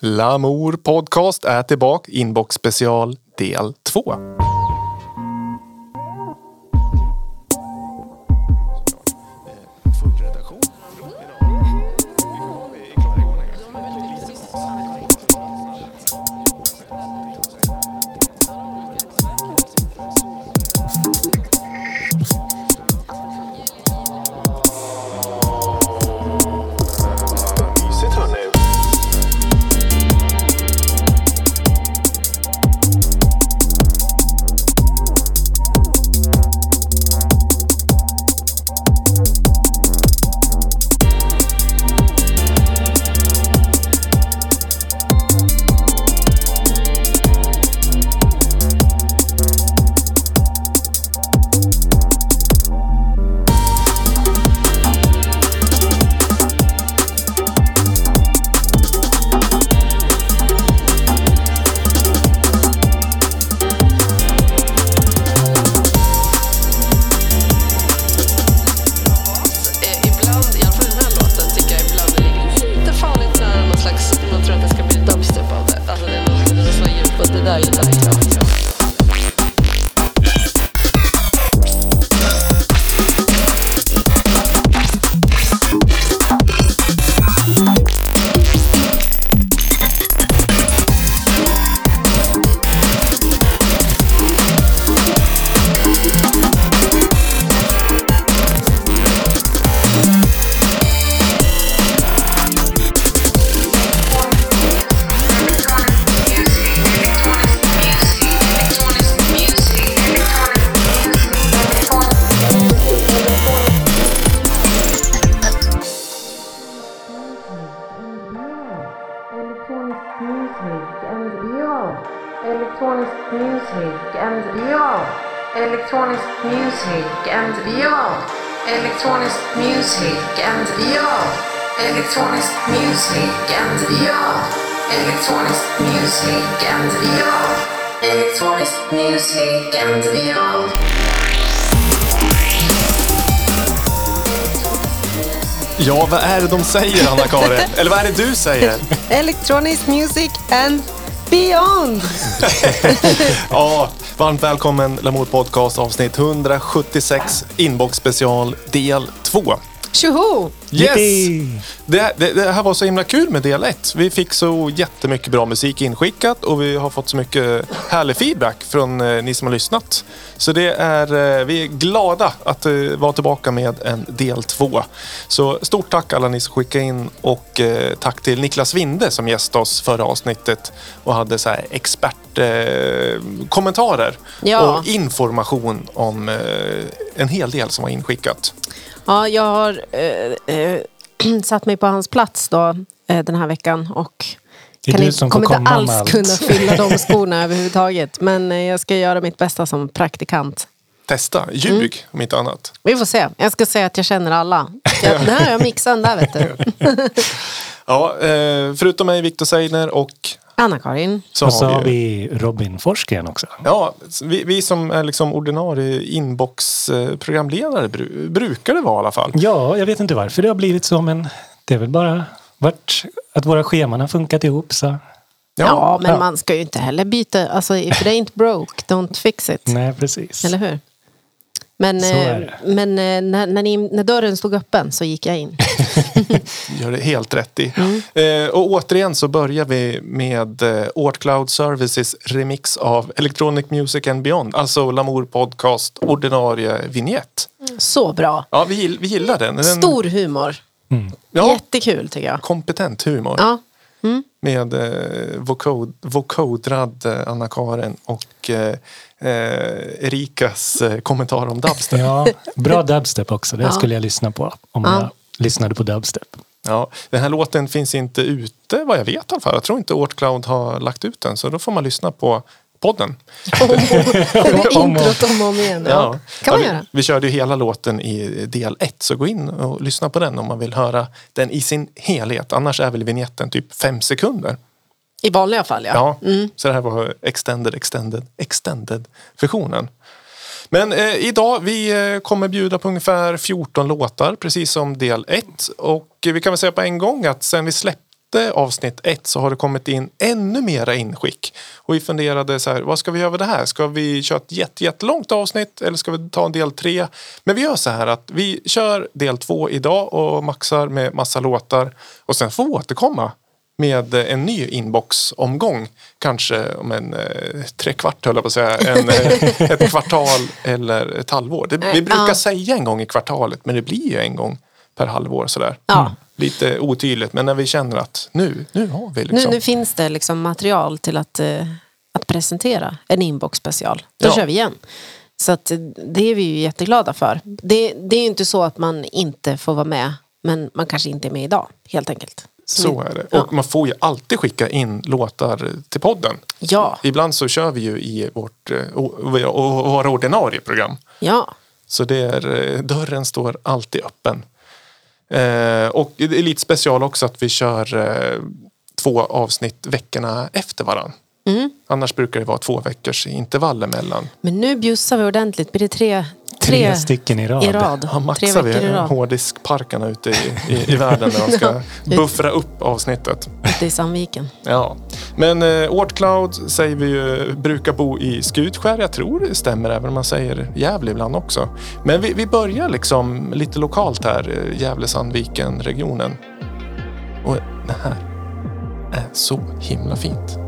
L'amour podcast är tillbaka. Inbox special del 2. Säger Anna-Karin? Eller vad är det du säger? Electronic music and beyond. Ja, varmt välkommen Lamour Podcast avsnitt 176 Inbox special del 2. Tjoho! Yes! Yippee! Det, det, det här var så himla kul med del 1. Vi fick så jättemycket bra musik inskickat och vi har fått så mycket härlig feedback från eh, ni som har lyssnat. Så det är, eh, vi är glada att eh, vara tillbaka med en del 2. Så stort tack alla ni som skickade in och tack till Niklas Winde som gästade oss förra avsnittet och hade så här expertkommentarer kommentarer Ja. och information om en hel del som var inskickat. Ja, jag har satt mig på hans plats då eh, den här veckan och kan inte, kommer inte alls allt. kunna fylla de skorna överhuvudtaget. Men eh, jag ska göra mitt bästa som praktikant. Testa, ljug Mm. om inte annat. Vi får se. Jag ska säga att jag känner alla. Jag, har jag mixat där vet du. Ja, eh, förutom mig, Viktor Seidner och Anna-Karin. så och så har har vi, Robin Forsgren också. ja, vi, vi som är liksom ordinarie inbox-programledare bru, brukar det vara i alla fall. Ja, jag vet inte varför det har blivit så, men det är väl bara vart, att våra scheman har funkat ihop. Så. Ja, men ja. man ska ju inte heller byta. Alltså, if it ain't broke, don't fix it. Nej, precis. Eller hur? Men, eh, men eh, när, när, ni, när dörren stod öppen så gick jag in. gör det helt rätt i. Mm. Eh, och återigen så börjar vi med Ort Cloud Services remix av Electronic Music and Beyond. Alltså Lamour Podcast ordinarie vignett. Så bra. Ja, vi, vi gillar den. den Stor humor. ja, Jättekul tycker jag. kompetent humor. Ja. Med eh, vocod, vocodrad eh, Anna-Karin och eh, eh, Erikas eh, kommentar om dubstep. Ja, bra dubstep också. Det Ja. skulle jag lyssna på om Ja. jag lyssnade på dubstep. Ja, den här låten finns inte ute vad jag vet i alla fall. Jag tror inte Ort Cloud har lagt ut den så då får man lyssna på podden. Introt om och om igen. Ja. kan man vi, göra. vi körde ju hela låten i del ett så gå in och lyssna på den om man vill höra den i sin helhet. Annars är väl vignetten typ fem sekunder. I vanliga fall ja. Ja, så det här var extended, extended, extended versionen. Men eh, idag, vi eh, kommer bjuda på ungefär 14 låtar, precis som del 1. Och eh, vi kan väl säga på en gång att sen vi släppte efter avsnitt ett så har det kommit in ännu mera inskick. Och vi funderade så här, vad ska vi göra med det här? Ska vi köra ett jätte, jättelångt avsnitt eller ska vi ta en del tre? Men vi gör så här att vi kör del två idag och maxar med massa låtar och sen får vi återkomma med en ny inbox-omgång. Kanske om en eh, trekvart höll jag på att säga. En, eh, ett kvartal eller ett halvår. Det, vi brukar Ja. säga en gång i kvartalet men det blir ju en gång per halvår sådär. Ja. Lite otydligt men när vi känner att nu, nu har vi Nu, liksom. nu finns det liksom material till att, eh, att presentera en inbox special. Då Ja. kör vi igen. Så att, eh, det är vi ju jätteglada för. Det, det är ju inte så att man inte får vara med, men man kanske inte är med idag, helt enkelt. Så är det. Ja. Och man får ju alltid skicka in låtar till podden. Ja, Ibland så kör vi ju i vårt, eh, våra ordinarie program. ja. Så det är, dörren står alltid öppen. Eh, och det är lite special också att vi kör eh, två avsnitt veckorna efter varandra. Mm. Annars brukar det vara två veckors intervall emellan. Men nu bjussar vi ordentligt. Blir det tre, Tre stycken i rad. i rad? Ja, tre maxar vi hårddiskparkarna ute i, i, i världen när de ska buffra upp avsnittet. Ute i Sandviken. Ja. Men eh, Ortcloud säger vi ju brukar bo i Skutskär. Jag tror det stämmer även om man säger Gävle ibland också. Men vi, vi börjar liksom lite lokalt här, eh, Gävle-Sandviken-regionen. Och det här är så himla fint.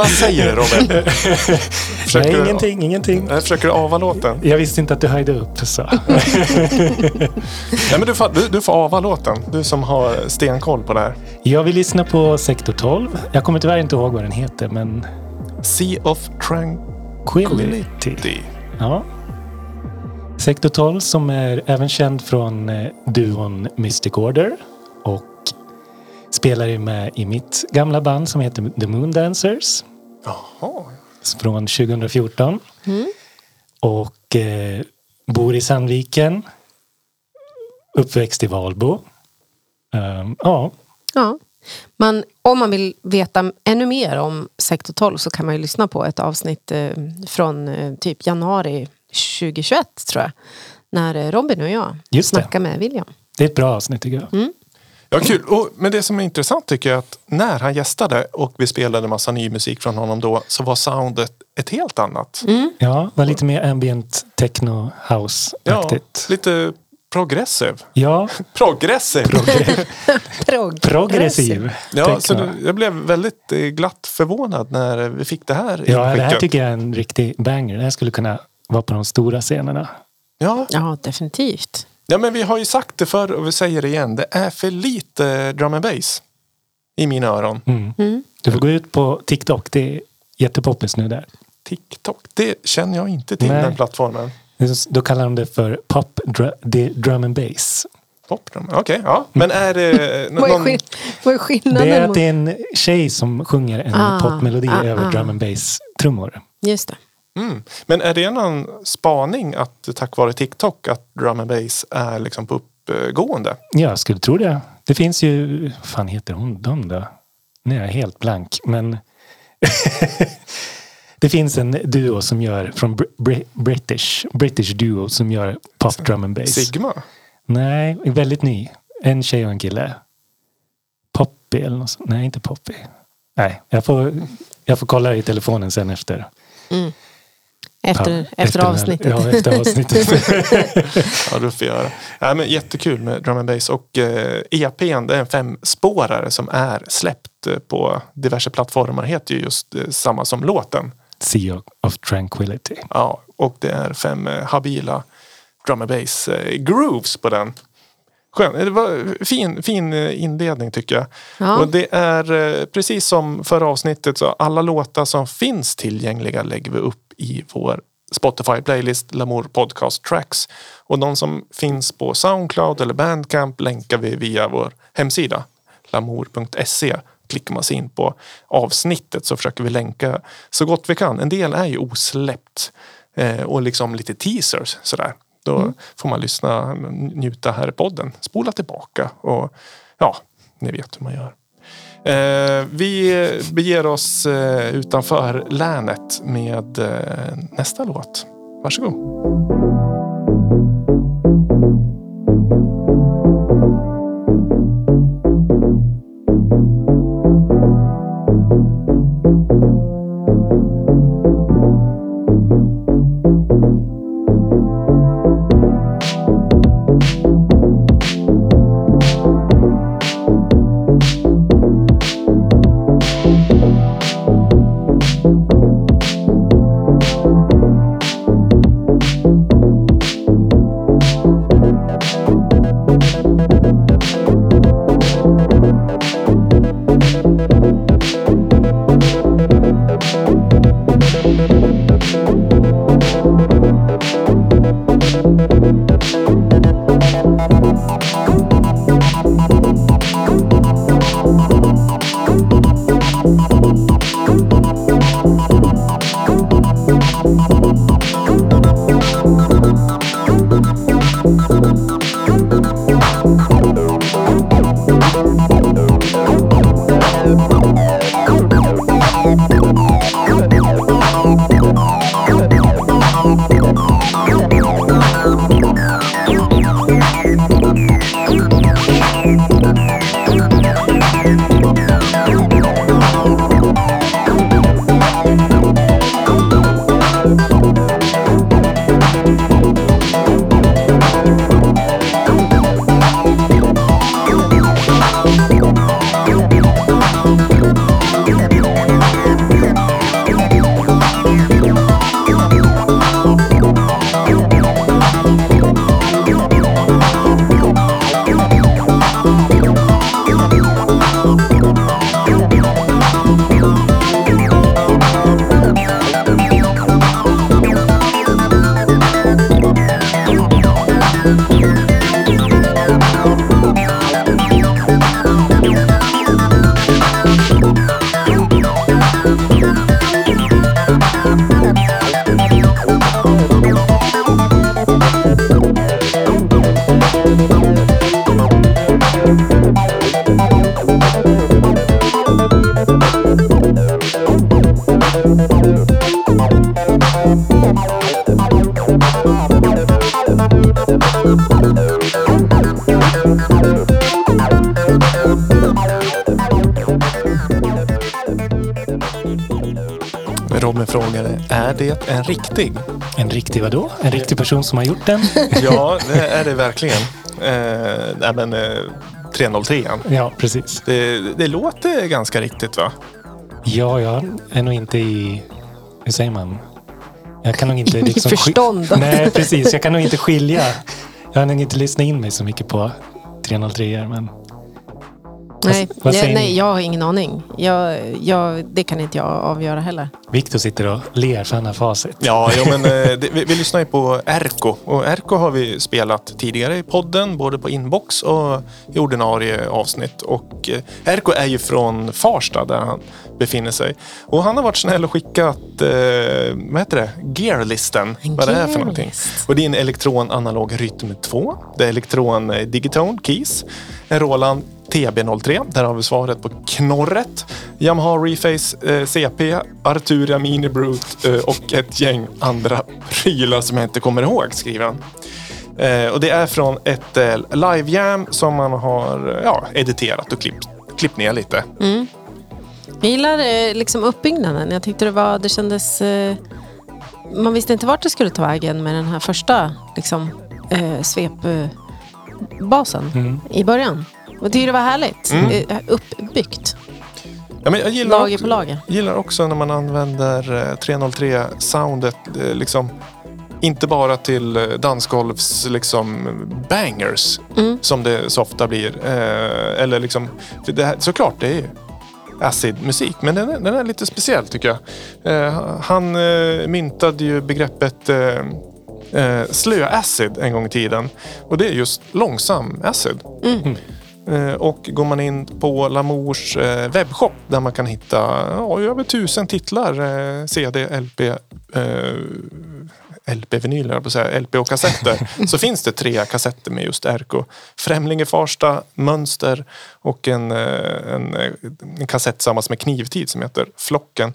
Vad säger du Robin? Försöker Nej, du- ingenting, ingenting. Nej, försöker du ava låten? Jag visste inte att du höjde upp. Så. Nej, men du, får, du, du får ava låten. Du som har stenkoll på det här. Jag vill lyssna på Sektor 12. Jag kommer tyvärr inte ihåg vad den heter, men Sea of Tranquility. Quility. Ja. Sektor 12 som är även känd från eh, duon Mystic Order och spelar ju med i mitt gamla band som heter The Moon Dancers Jaha. från 2014. och eh, bor i Sandviken. Uppväxt i Valbo. Ehm, ja, Ja. Men om man vill veta ännu mer om sektor 12 så kan man ju lyssna på ett avsnitt eh, från eh, typ januari 2021 tror jag. När eh, Robin och jag Just det. snackar med William. det är ett bra avsnitt tycker jag. Ja, kul. Och, men det som är intressant tycker jag är att när han gästade och vi spelade massa ny musik från honom då så var soundet ett helt annat. Ja, var lite mer ambient techno house-aktigt. lite progressiv. Ja, Progressiv! Prog- progressiv. Ja, så det, jag blev väldigt eh, glatt förvånad när vi fick det här Ja, det här tycker jag är en riktig banger. Det här skulle kunna vara på de stora scenerna. Ja, Ja, definitivt. Ja, men vi har ju sagt det förr och vi säger det igen. Det är för lite drum and bass i mina öron. Mm. Du får gå ut på TikTok. Det är jättepoppis nu där. TikTok, det känner jag inte till Nej. den plattformen. Är Då kallar de det för pop dr- det är drum and bass. Popdrum, okej. ja. Men är det Vad är, någon... skill- vad är skillnaden? Det är att det är en tjej som sjunger en Ah, popmelodi ah, över ah. drum and bass-trummor. Just det. Mm. Men är det någon spaning att tack vare TikTok att drum and bass är liksom på uppgående? Jag skulle tro det. Det finns ju, vad fan heter hon de då? Nu är jag helt blank. Men det finns en duo som gör, från Br- Br- British, British duo som gör pop drum and bass. Sigma? Nej, väldigt ny. En tjej och en kille. Poppy eller något sånt. Nej, inte Poppy. Nej, jag får, jag får kolla i telefonen sen efter. Efter, Ja, efter, den här- avsnittet. Ja, efter avsnittet. Ja, det får göra. Ja, men jättekul med drum and bass. Och eh, EPn, det är en femspårare som är släppt eh, på diverse plattformar. Heter ju just eh, samma som låten. sea of tranquility. Ja, och det är fem eh, habila drum and bass eh, grooves på den. Skön. Det var fin, fin eh, inledning tycker jag. Ja. Och det är precis som förra avsnittet så alla låtar som finns tillgängliga lägger vi upp i vår Spotify playlist Lamour Podcast Tracks. Och de som finns på Soundcloud eller Bandcamp länkar vi via vår hemsida lamour.se. Klickar man sig in på avsnittet så försöker vi länka så gott vi kan. En del är ju osläppt eh, och liksom lite teasers sådär. Då får man lyssna, njuta här i podden, spola tillbaka och ja, ni vet hur man gör. Eh, vi beger oss eh, utanför länet med eh, nästa låt. Varsågod. Robin frågade, är det en riktig? En riktig vadå? En riktig person som har gjort den? Ja, det är det verkligen. Eh, nej, men, eh, 303 Ja, precis. det, det låter ganska riktigt va? Ja, jag är nog inte i... Hur säger man? Jag kan nog inte... I Liksom, sk- förstånd. Nej, precis. Jag kan nog inte skilja. Jag har nog inte lyssnat in mig så mycket på 303 men Nej, Vad- vad nej, säger nej, jag har ingen aning. Jag, jag, det kan inte jag avgöra heller. Viktor sitter och ler för han har facit. Ja, ja men eh, det, vi, vi lyssnar ju på Erko och Erko har vi spelat tidigare i podden, både på inbox och i ordinarie avsnitt. Och eh, Erko är ju från Farsta där han befinner sig. Och han har varit snäll och skickat, eh, vad heter det, gearlisten. En Vad det är för någonting. Och det är en Elektron Analog Rytm 2. Det är Elektron eh, Digitone Keys. En Roland TB03. Där har vi svaret på knorret. Yamaha Reface eh, CP, Arturia Mini Brute eh, och ett gäng andra prylar som jag inte kommer ihåg, skriver han. Eh, och det är från ett eh, live-jam som man har eh, ja, editerat och klippt, klippt ner lite. Jag gillar eh, liksom uppbyggnaden. Jag tyckte det var, det kändes... Eh, man visste inte vart det skulle ta vägen med den här första liksom, eh, svepbasen Mm. i början. Jag tyckte det var härligt. Mm. Eh, uppbyggt. Ja, men jag gillar Lager också- på lager. gillar också när man använder eh, 303-soundet. eh, Liksom, inte bara till eh, dansgolvs liksom, bangers Mm. som det så ofta blir. Eh, eller liksom, det här, såklart, det är ju acid-musik, men den är, den är lite speciell tycker jag. Eh, han eh, myntade ju begreppet eh, eh, slö-acid en gång i tiden. Och det är just långsam acid. Mm. Eh, Och går man in på Lamours eh, webbshop där man kan hitta ja, över tusen titlar, eh, CD, LP, LP-vinyler, på säga, LP och kassetter. så finns det tre kassetter med just Erko. Främling i Farsta, Mönster och en, en, en kassett tillsammans med Knivtid som heter Flocken.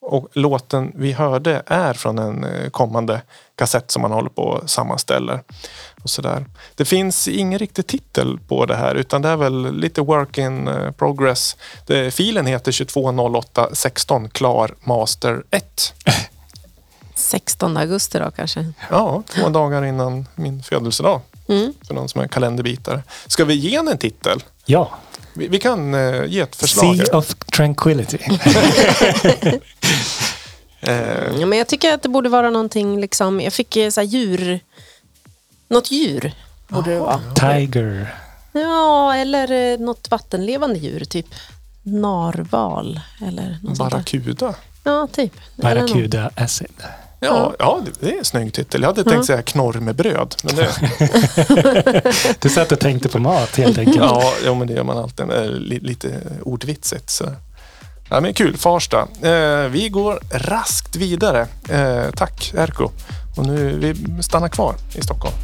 Och låten vi hörde är från en kommande kassett som man håller på och sammanställer. Och sådär. Det finns ingen riktig titel på det här utan det är väl lite work in eh, progress. Det, filen heter 220816 klar master 1. 16 augusti då kanske. Ja, två dagar innan min födelsedag. Mm. För någon som är kalenderbitare. Ska vi ge den en titel? Ja, Vi, vi kan eh, ge ett förslag. Sea of Tranquility. Eh, Ja, men jag tycker att det borde vara någonting liksom, jag fick eh, så här djur, något djur borde det vara. Tiger. Ja, eller eh, något vattenlevande djur, typ narval eller något. Barracuda. Ja, typ. Barracuda Acid. Ja, ja, det- är en snygg titel. Jag hade tänkt säga knorr med bröd. Men det, Du satt och tänkte på mat helt enkelt. Ja, ja, men det gör man alltid. Li, lite ordvitsigt. Så. Ja, men kul, Farsta. Eh, vi går raskt vidare. Eh, tack Erko. Och nu vi stannar kvar i Stockholm.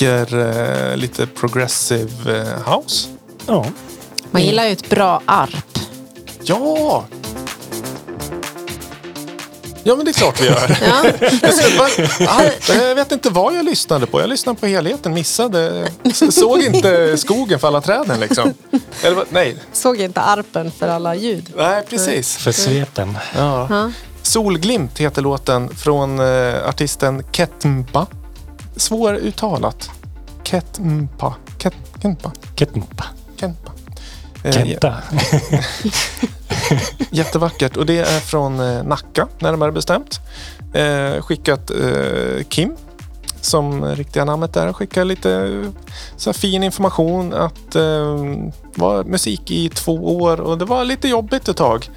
Vacker eh, lite progressive eh, house. Ja, Man gillar ju ett bra arp. Ja! Ja, men det är klart vi gör. Ja. Jag vet inte vad jag lyssnade på. Jag lyssnade på helheten, missade. Såg inte skogen för alla träden liksom. Eller, nej, Såg inte arpen för alla ljud. nej, precis. för svepen. Ja. Solglimt heter låten från eh, artisten Ketmpa. Svåruttalat. Ketmpa. Ket, Ketmpa. Ketmpa. Ketmpa. Eh, Kenta. Jättevackert och det är från eh, Nacka närmare bestämt. Eh, skickat eh, Kim som riktiga namnet är. Skickar lite så här fin information att eh, var musik i två år och det var lite jobbigt ett tag.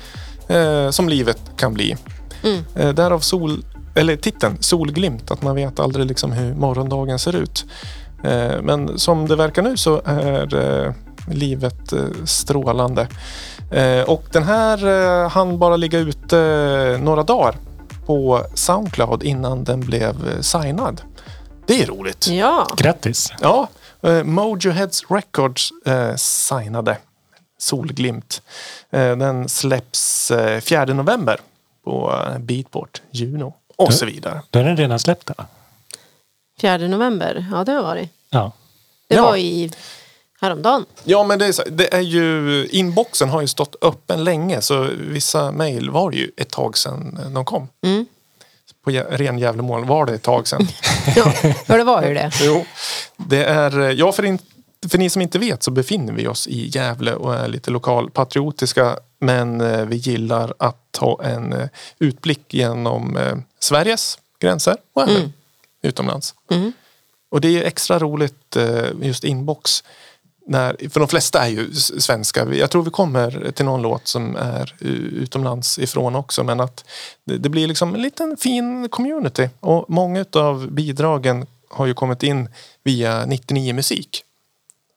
Eh, som livet kan bli. Mm. Eh, därav sol, eller titeln Solglimt, att man vet aldrig liksom hur morgondagen ser ut. Eh, men som det verkar nu så är eh, livet eh, strålande. Och den här hann bara ligga ute några dagar på Soundcloud innan den blev signad. Det är roligt. Ja. Grattis. Ja, Mojo Heads Records signade Solglimt. Den släpps eh, 4 november på Beatport, Juno och så vidare. Då är den redan släppt då? 4 november. Ja, det har varit. Ja. Det Ja. var i häromdagen. Ja, men det är, så, det är ju, inboxen har ju stått öppen länge så vissa mejl var ju ett tag sedan de kom. Mm. På jä- ren Gävlemål var det ett tag sedan. Ja, det var ju det. jo, det är, eh, ja, för, in, för ni som inte vet så befinner vi oss i Gävle och är lite lokalpatriotiska. Men eh, vi gillar att ha en eh, utblick genom eh, Sveriges gränser och även utomlands. Mm. Och det är extra roligt eh, just inbox. När, för de flesta är ju svenska. Jag tror vi kommer till någon låt som är utomlands ifrån också. Men att det, blir liksom en liten fin community. Och många av bidragen har ju kommit in via 99 Musik.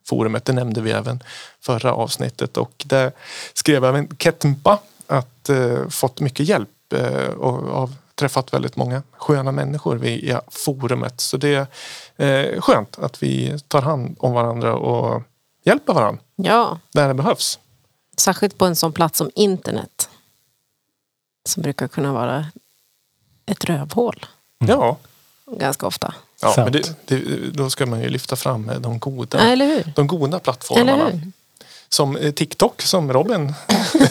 Forumet, det nämnde vi även förra avsnittet. Och där skrev även Ketmpa att eh, fått mycket hjälp eh, av träffat väldigt många sköna människor via forumet. Så det är eh, skönt att vi tar hand om varandra och hjälper varandra Ja, när det behövs. särskilt på en sån plats som internet. Som brukar kunna vara ett rövhål Ja, ganska ofta. ja Sant. men det, det, då ska man ju lyfta fram de goda, Ja, eller hur? de goda plattformarna. Som eh, TikTok som Robin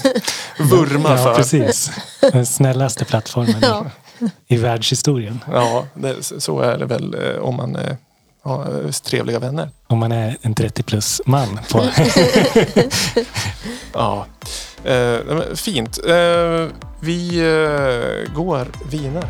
vurmar Ja, för. precis. Den snällaste plattformen Ja. i, världshistorien. Ja, det, så är det väl eh, om man eh, har trevliga vänner. Om man är en 30 plus man. På, Ja, eh, fint. Eh, vi eh, går vidare.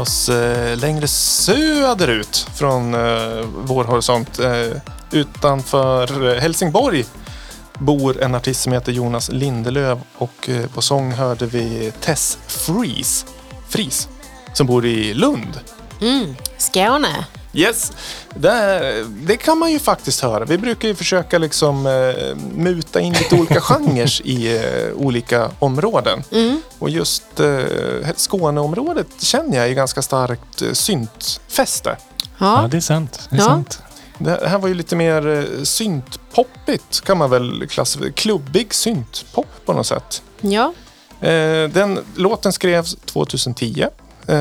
Oss eh, längre söderut från eh, vår horisont. Eh, utanför eh, Helsingborg bor en artist som heter Jonas Lindelöv och eh, på sång hörde vi Tess Fries, Fries som bor i Lund. Mm. Skåne. Yes, det, det kan man ju faktiskt höra. Vi brukar ju försöka liksom eh, muta in lite olika genrer i eh, olika områden. Mm. Och just eh, Skåneområdet känner jag är ganska starkt eh, syntfäste. Ja, Ja. det är sant. Det är Ja. sant. Det här var ju lite mer eh, syntpoppigt kan man väl klassificera. Klubbig syntpop på något sätt. ja. Eh, den låten skrevs 2010 eh,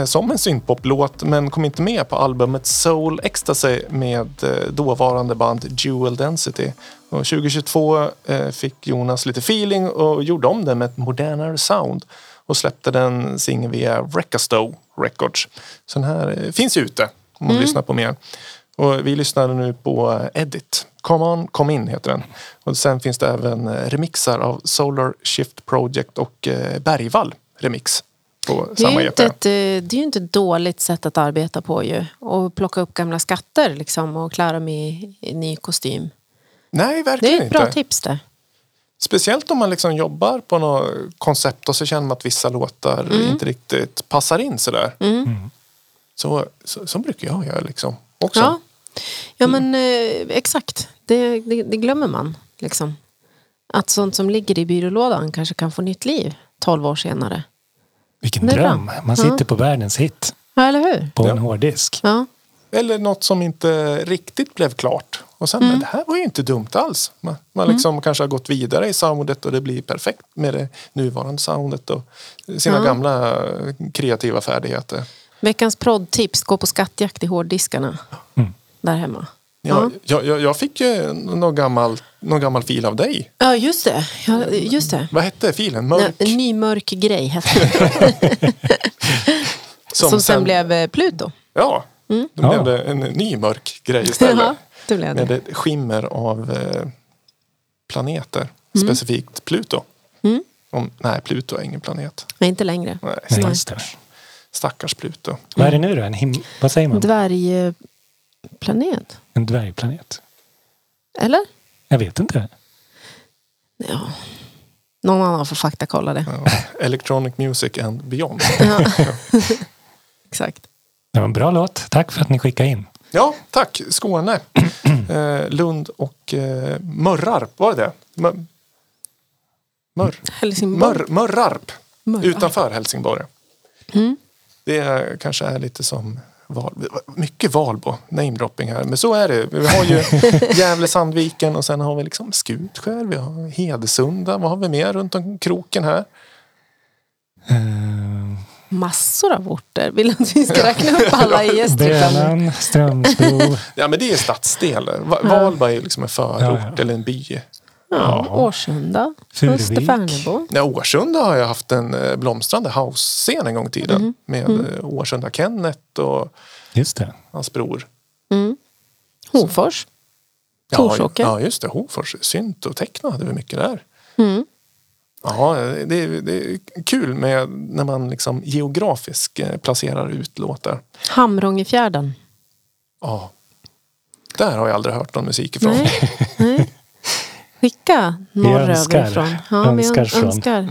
som en syntpoplåt men kom inte med på albumet Soul Ecstasy med eh, dåvarande band Jewel Density. Och 2022 eh, fick Jonas lite feeling och gjorde om den med ett modernare sound och släppte den singeln via Recastow Records. Så den här eh, finns ute om man lyssnar på mer. Och vi lyssnade nu på eh, Edit. Come on, come in heter den. Och sen finns det även eh, remixar av Solar Shift Project och eh, Bergvall remix på Det är, samma ju EP. inte ett, eh, det är ju inte ett dåligt sätt att arbeta på ju. Och plocka upp gamla skatter liksom och klä dem i, i ny kostym. Nej, Det verkligen är ett bra inte. tips det. Speciellt om man liksom jobbar på något koncept och så känner man att vissa låtar inte riktigt passar in sådär. Så, så, så brukar jag göra liksom också. Ja, ja men eh, exakt. Det, det, det glömmer man. Liksom. Att sånt som ligger i byrålådan kanske kan få nytt liv 12 år senare. Vilken Det dröm. Man sitter Ja. på världens hit Ja, eller hur? på Ja. en hårddisk. Ja. Eller något som inte riktigt blev klart. Och sen, men det här var ju inte dumt alls. Man, man liksom kanske har gått vidare i soundet och det blir perfekt med det nuvarande soundet och sina Ja. gamla kreativa färdigheter. Veckans proddtips, gå på skattjakt i hårddiskarna. Mm. Där hemma. Jag, jag, jag, jag fick ju någon gammal, någon gammal fil av dig. Ja, just det. Ja, just det. Vad hette filen? Mörk? En ny mörk grej hette det. Som, sen blev eh, Pluto. Ja, då Ja. blev det en ny mörk grej istället. Ja, det blev Med det. ett skimmer av eh, planeter. Mm. Specifikt Pluto. Om, nej, Pluto är ingen planet. Nej, inte längre. Nej, Nej, stackars, stackars Pluto. Vad är det nu då? En him- vad säger man? Dvärgplanet. En dvärgplanet? Eller? Jag vet inte. Ja. Någon annan får faktakolla det. Ja. Electronic Music and Beyond. Exakt. Det var en bra låt. Tack för att ni skickade in. Ja, tack. Skåne. Eh, Lund och eh, Mörrarp, var det det? Mör, Mör, Helsingborg. Mör, Mörrarp. Mörrarp. Utanför Helsingborg. Mm. Det kanske är lite som Val, mycket Valbo, namedropping här. Men så är det. Vi har ju Gävle, Sandviken och sen har vi liksom Skutskär, vi har Hedesunda. Vad har vi mer runt om kroken här? Uh, Massor av orter. Vill du att vi ska räkna upp alla i Gästrikland? Bönan, Strömsbro. Ja men det är stadsdelar. Va- Valbo är ju liksom en förort Ja, ja. eller en by. Ja, Årsunda. Furuvik. Österfärnebo. Ja, Årsunda har jag haft en eh, blomstrande house-scen en gång i tiden. Mm. Med eh, Årsunda Kenneth och Just det. hans bror. Mm. Hofors. Ja, Torsåker. Ja, just det. Hofors. Synt och techno hade vi mycket där. Mm. Ja, det är, det är kul med när man liksom geografiskt eh, placerar ut låtar. Hamrångefjärden. Ja. Där har jag aldrig hört någon musik ifrån. Nej. Nej. Skicka norröver önskar. ifrån. Ja, vi Önskar ön- från. önskar,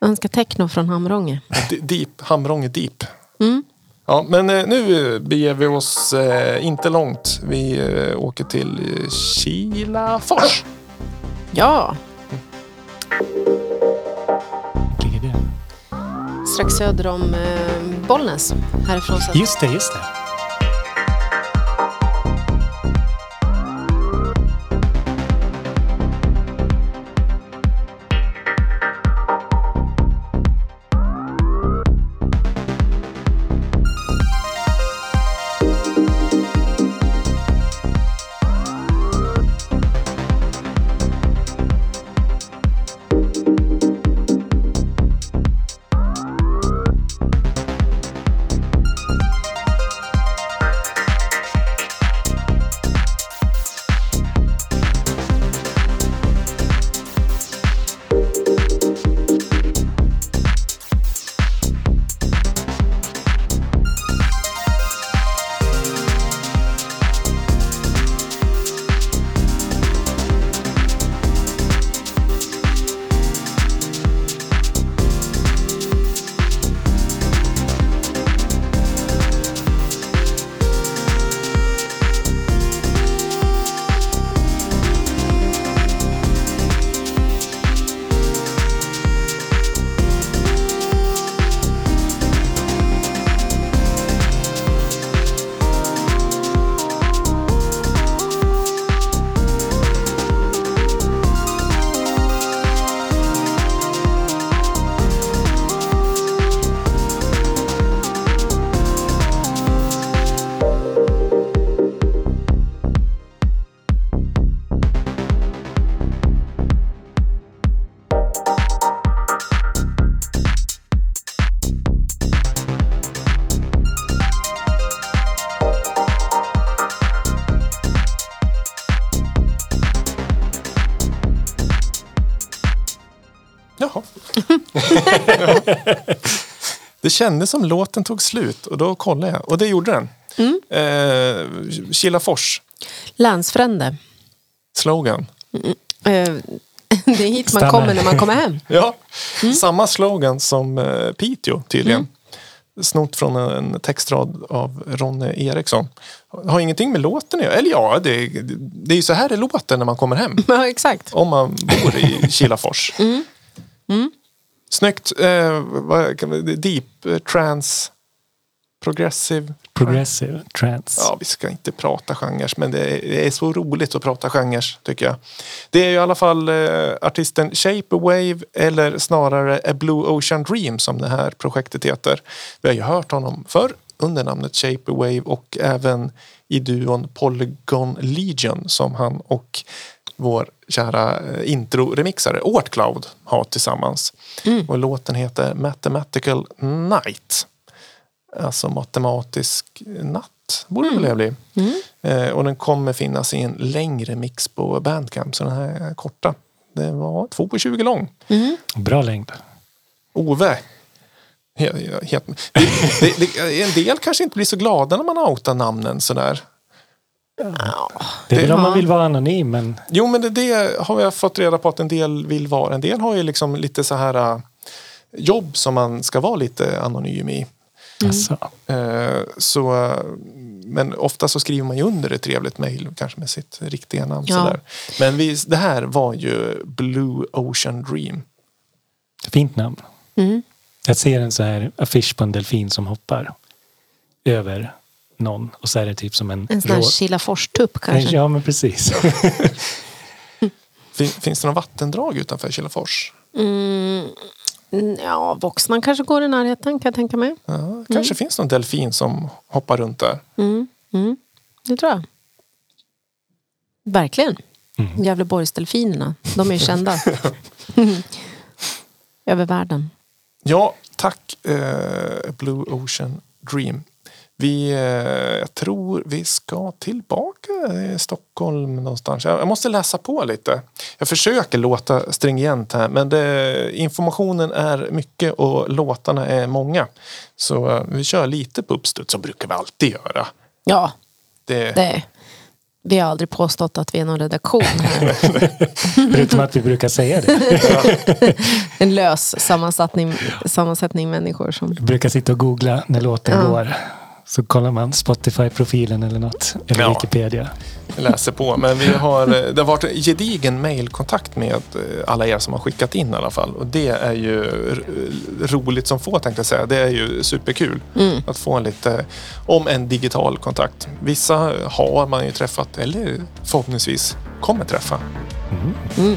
önskar techno från Hamrånge. Deep, Hamrånge Deep. Mm. Ja, men eh, nu beger vi oss eh, inte långt. Vi eh, åker till Kilafors. Ja, Ligger det? strax söder om eh, Bollnäs. Härifrån. Just det, just det. Det kändes som låten tog slut och då kollade jag och det gjorde den. Mm. Eh, Kilafors, Länsfrände. slogan. Eh, det är hit man Stanna. kommer när man kommer hem. Ja, Mm. samma slogan som eh, Piteå tydligen. Snott från en textrad av Ronne Eriksson. Har ingenting med låten att göra. Eller ja, det, det är ju så här det låter när man kommer hem. Ja, exakt. Om man bor i Kilafors. Mm. Snyggt. Eh, vad kan vi- deep, eh, trance, progressive. Progressive trance. Ja, vi ska inte prata genrer, men det är, det är så roligt att prata genrer tycker jag. Det är ju i alla fall eh, artisten Shape a Wave eller snarare A Blue Ocean Dream som det här projektet heter. Vi har ju hört honom förr under namnet Shape a Wave och även i duon Polygon Legion som han och vår kära eh, intro-remixare Ort Cloud har tillsammans. Och låten heter Mathematical Night. Alltså matematisk natt borde det väl bli. Eh, och den kommer finnas i en längre mix på Bandcamp. Så den här är korta. Det var 2 på 20 lång. Bra längd. Ove. He, he, het- det, det, det, en del kanske inte blir så glada när man outar namnen sådär. Det är väl om man Ja. vill vara anonym men Jo men det, det har jag fått reda på att en del vill vara. En del har ju liksom lite så här äh, jobb som man ska vara lite anonym i. alltså, Eh, så, eh, men ofta så skriver man ju under ett trevligt mejl, kanske med sitt riktiga namn. Ja. Sådär. Men vi, det här var ju Blue Ocean Dream. fint namn. Mm. Jag ser en så här affisch på en delfin som hoppar över någon och så är det typ som en En sån här Kilafors-tupp kanske. Ja men precis. Fin, finns det någon vattendrag utanför Kilafors? Mm, ja, Voxnan kanske går i närheten kan jag tänka mig. Ja, kanske finns någon delfin som hoppar runt där. Mm, mm, det tror jag. Verkligen. Gävleborgsdelfinerna, de är ju kända. Över världen. Ja, tack eh, Blue Ocean Dream. Vi, eh, jag tror vi ska tillbaka i Stockholm någonstans. Jag, måste läsa på lite. Jag försöker låta stringent här men det, informationen är mycket och låtarna är många. Så eh, vi kör lite på uppstuds som brukar vi alltid göra. Ja, Det, det. Vi har aldrig påstått att vi är någon redaktion här. Förutom att vi brukar säga det. En lös sammansättning, sammansättning människor som... Vi brukar sitta och googla när låten Ja. går. Så kollar man Spotify-profilen eller något. Eller Ja. Wikipedia. läser på. Men vi har, eh, det har varit en gedigen mailkontakt med eh, alla er som har skickat in i alla fall. Och det är ju roligt som få tänkte jag säga. Det är ju superkul att få en lite, om en digital kontakt. Vissa har man ju träffat eller förhoppningsvis kommer träffa. Someone,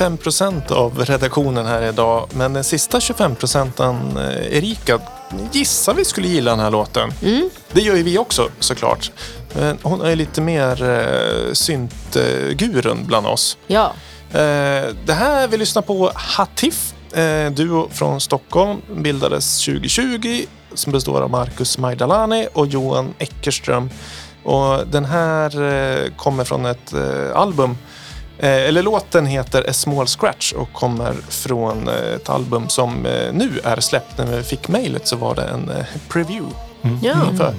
25 procent av redaktionen här idag, men den sista 25 procenten, eh, Erika, gissar vi skulle gilla den här låten. Mm. Det gör ju vi också såklart. Men hon är lite mer eh, syntgurun bland oss. Ja. Eh, det här vi lyssnar på, Hatif, eh, duo från Stockholm, bildades 2020 som består av Marcus Majdalani och Johan Eckerström. Och den här kommer från ett album eller låten heter A Small Scratch och kommer från eh, ett album som eh, nu är släppt. När vi fick mejlet så var det en eh, preview ja. inför.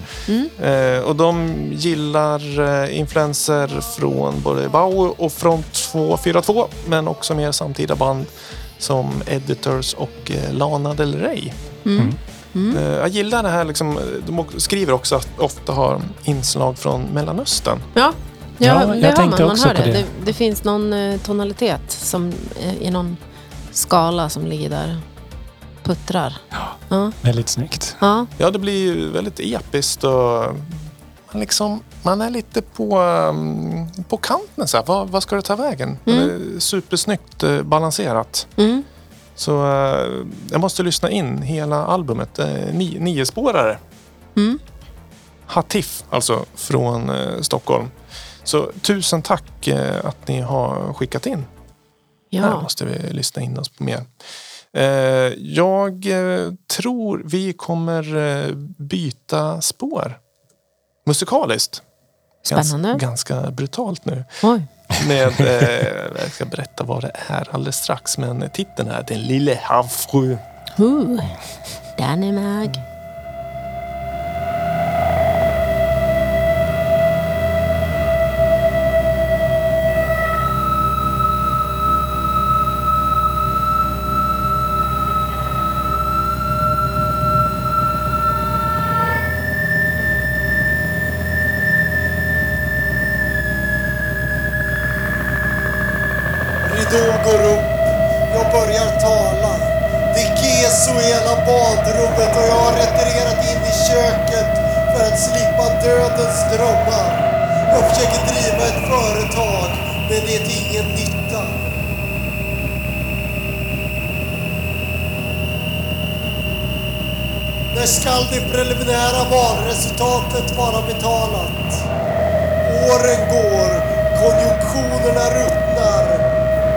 Eh, och de gillar eh, influenser från både Bauer och Front 242 men också mer samtida band som Editors och eh, Lana Del Rey. Eh, jag gillar det här, liksom, de skriver också att ofta har inslag från Mellanöstern. Ja, Ja, ja, jag tänkte man. Man också hör på det. det. det. Det finns någon eh, tonalitet som, eh, i någon skala som ligger där. Puttrar. Ja. Väldigt snyggt. Ja. Ja, det blir ju väldigt episkt och man, liksom, man är lite på, um, på kanten. Så här. Vad, vad ska det ta vägen? Det är supersnyggt eh, balanserat. Mm. Så jag måste lyssna in hela albumet. Ni, nio spårare. Mm. Hatif, alltså från Stockholm. Så tusen tack eh, att ni har skickat in. Här ja. måste vi lyssna in oss på mer. Eh, jag eh, tror vi kommer byta spår. Musikaliskt. Spännande. Gans, ganska brutalt nu. Oj. Med, eh, jag ska berätta vad det är alldeles strax. Men titeln är Den lille havfru. Uh. Danemag. Ridån det preliminära valresultatet vara betalat? Åren går, konjunktionerna ruttnar.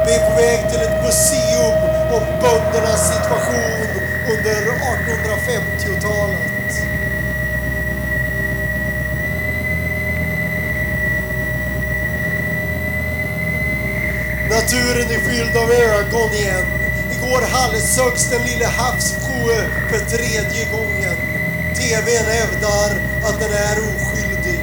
Vi är på väg till ett museum om böndernas situation under 1850-talet. Naturen är fylld av ögon igen. Igår halshöggs den lille havssjö för tredje gången. TVn hävdar att den är oskyldig.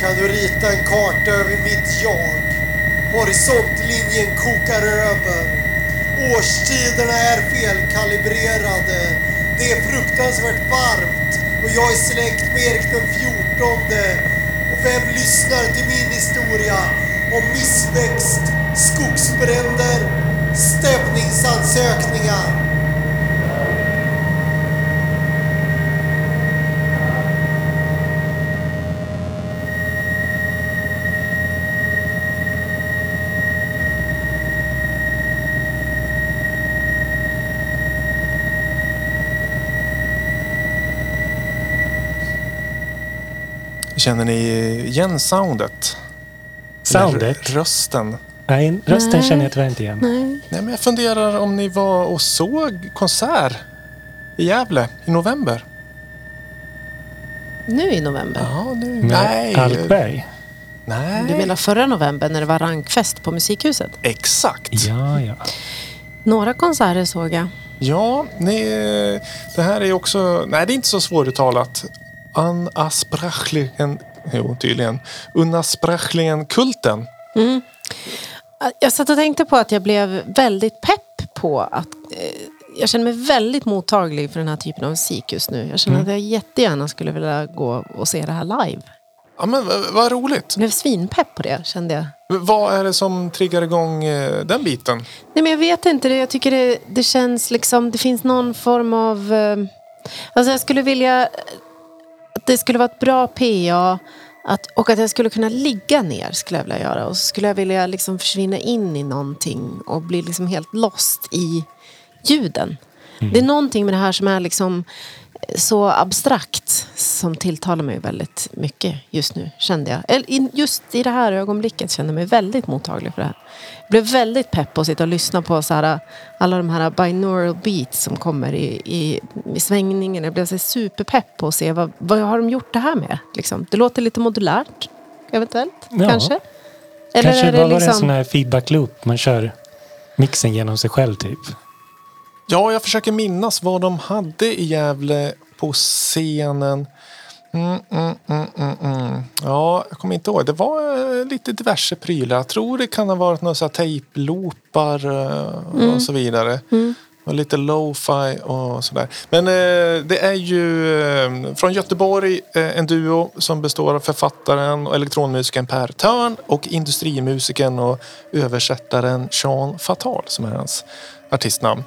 Kan du rita en karta över mitt jag? Horisontlinjen kokar över. Årstiderna är felkalibrerade. Det är fruktansvärt varmt och jag är släkt med Erik den fjortonde. Och vem lyssnar till min historia om missväxt, skogsbränder, stämningsansökningar? Känner ni igen soundet? Soundet? Eller Rösten? Nej, rösten Nej. känner jag tyvärr inte igen. Nej. Nej, men jag funderar om ni var och såg konsert i Gävle i november? Nu i november. Ja, nu. Med Nej. Alkberg? Nej. Du menar förra november när det var rankfest på Musikhuset? Exakt. Ja, ja. Några konserter såg jag. Ja, ni, det här är också... Nej, det är inte så svåruttalat. Unassprachligen... Jo, tydligen. Unassprachligen kulten. Jag satt och tänkte på att jag blev väldigt pepp på att... Eh, jag känner mig väldigt mottaglig för den här typen av musik just nu. Jag känner att jag jättegärna skulle vilja gå och se det här live. Ja, men vad- roligt. Jag blev svinpepp på det kände jag. Vad är det som triggar igång eh, den biten? Nej, men jag vet inte. Jag tycker det, det känns liksom... Det finns någon form av... eh, Alltså jag skulle vilja att det skulle vara ett bra PA att, och att jag skulle kunna ligga ner skulle jag vilja göra. Och så skulle jag vilja liksom försvinna in i någonting och bli liksom helt lost i ljuden. Det är någonting med det här som är liksom så abstrakt som tilltalar mig väldigt mycket just nu, kände jag. Eller just i det här ögonblicket kände jag mig väldigt mottaglig för det här. Jag blev väldigt pepp på att sitta och lyssna på så här, alla de här binaural beats som kommer i, i, i svängningen. Jag blev så superpepp på att se vad, vad har de gjort det här med. Liksom. Det låter lite modulärt, eventuellt. Ja. Kanske. Eller Kanske är det bara var det en liksom... sån här feedback loop. Man kör mixen genom sig själv typ. Ja, jag försöker minnas vad de hade i Gävle på scenen. Mm, mm, mm, mm, mm. Ja, jag kommer inte ihåg. Det var eh, lite diverse prylar. Jag tror det kan ha varit några tejploopar eh, och så vidare. Och lite lo-fi och sådär. Men eh, det är ju eh, från Göteborg eh, en duo som består av författaren och elektronmusikern Per Törn och industrimusikern och översättaren Sean Fatal som är hans artistnamn.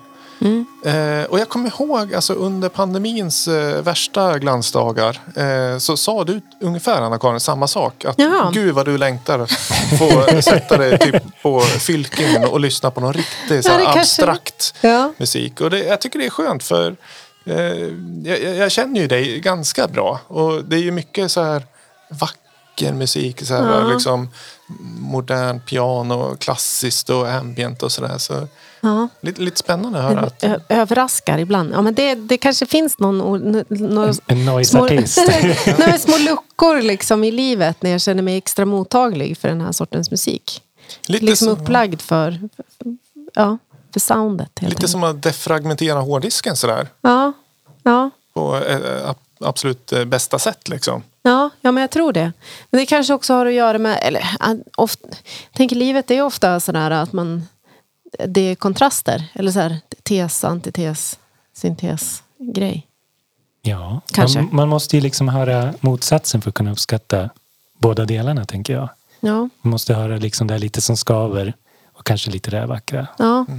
Eh, och jag kommer ihåg alltså, under pandemins eh, värsta glansdagar eh, så sa du ungefär Anna-Karin samma sak. Att Jaha. gud vad du längtar att få sätta dig typ på fylkingen och lyssna på någon riktig så Ja, det kanske- abstrakt Ja. musik. Och det, jag tycker det är skönt för eh, jag, jag- känner ju dig ganska bra. Och det är ju mycket så här vacker musik. Så här, liksom, modern piano, klassiskt och ambient och sådär. Så Ja. lite, lite spännande att höra. Att, Ö- överraskar ibland. Ja, men det, det kanske finns någon, någon En små, noise-artist. Men små luckor liksom i livet när jag känner mig extra mottaglig för den här sortens musik. lite, liksom som, upplagd för, ja, för soundet. Helt lite som att defragmentera hårddisken sådär. Ja, ja, På ab- absolut eh, bästa sätt liksom. ja, ja, men jag tror det. Men det kanske också har att göra med... Eller, ofta, jag tänker livet är ofta sådär att man... Det är kontraster. Eller så här, tes, antites, syntes grej. Ja, Kanske. Man, man måste ju liksom höra motsatsen för att kunna uppskatta båda delarna tänker jag. Ja. Man måste höra liksom det här lite som skaver och kanske lite det här vackra. Ja. ja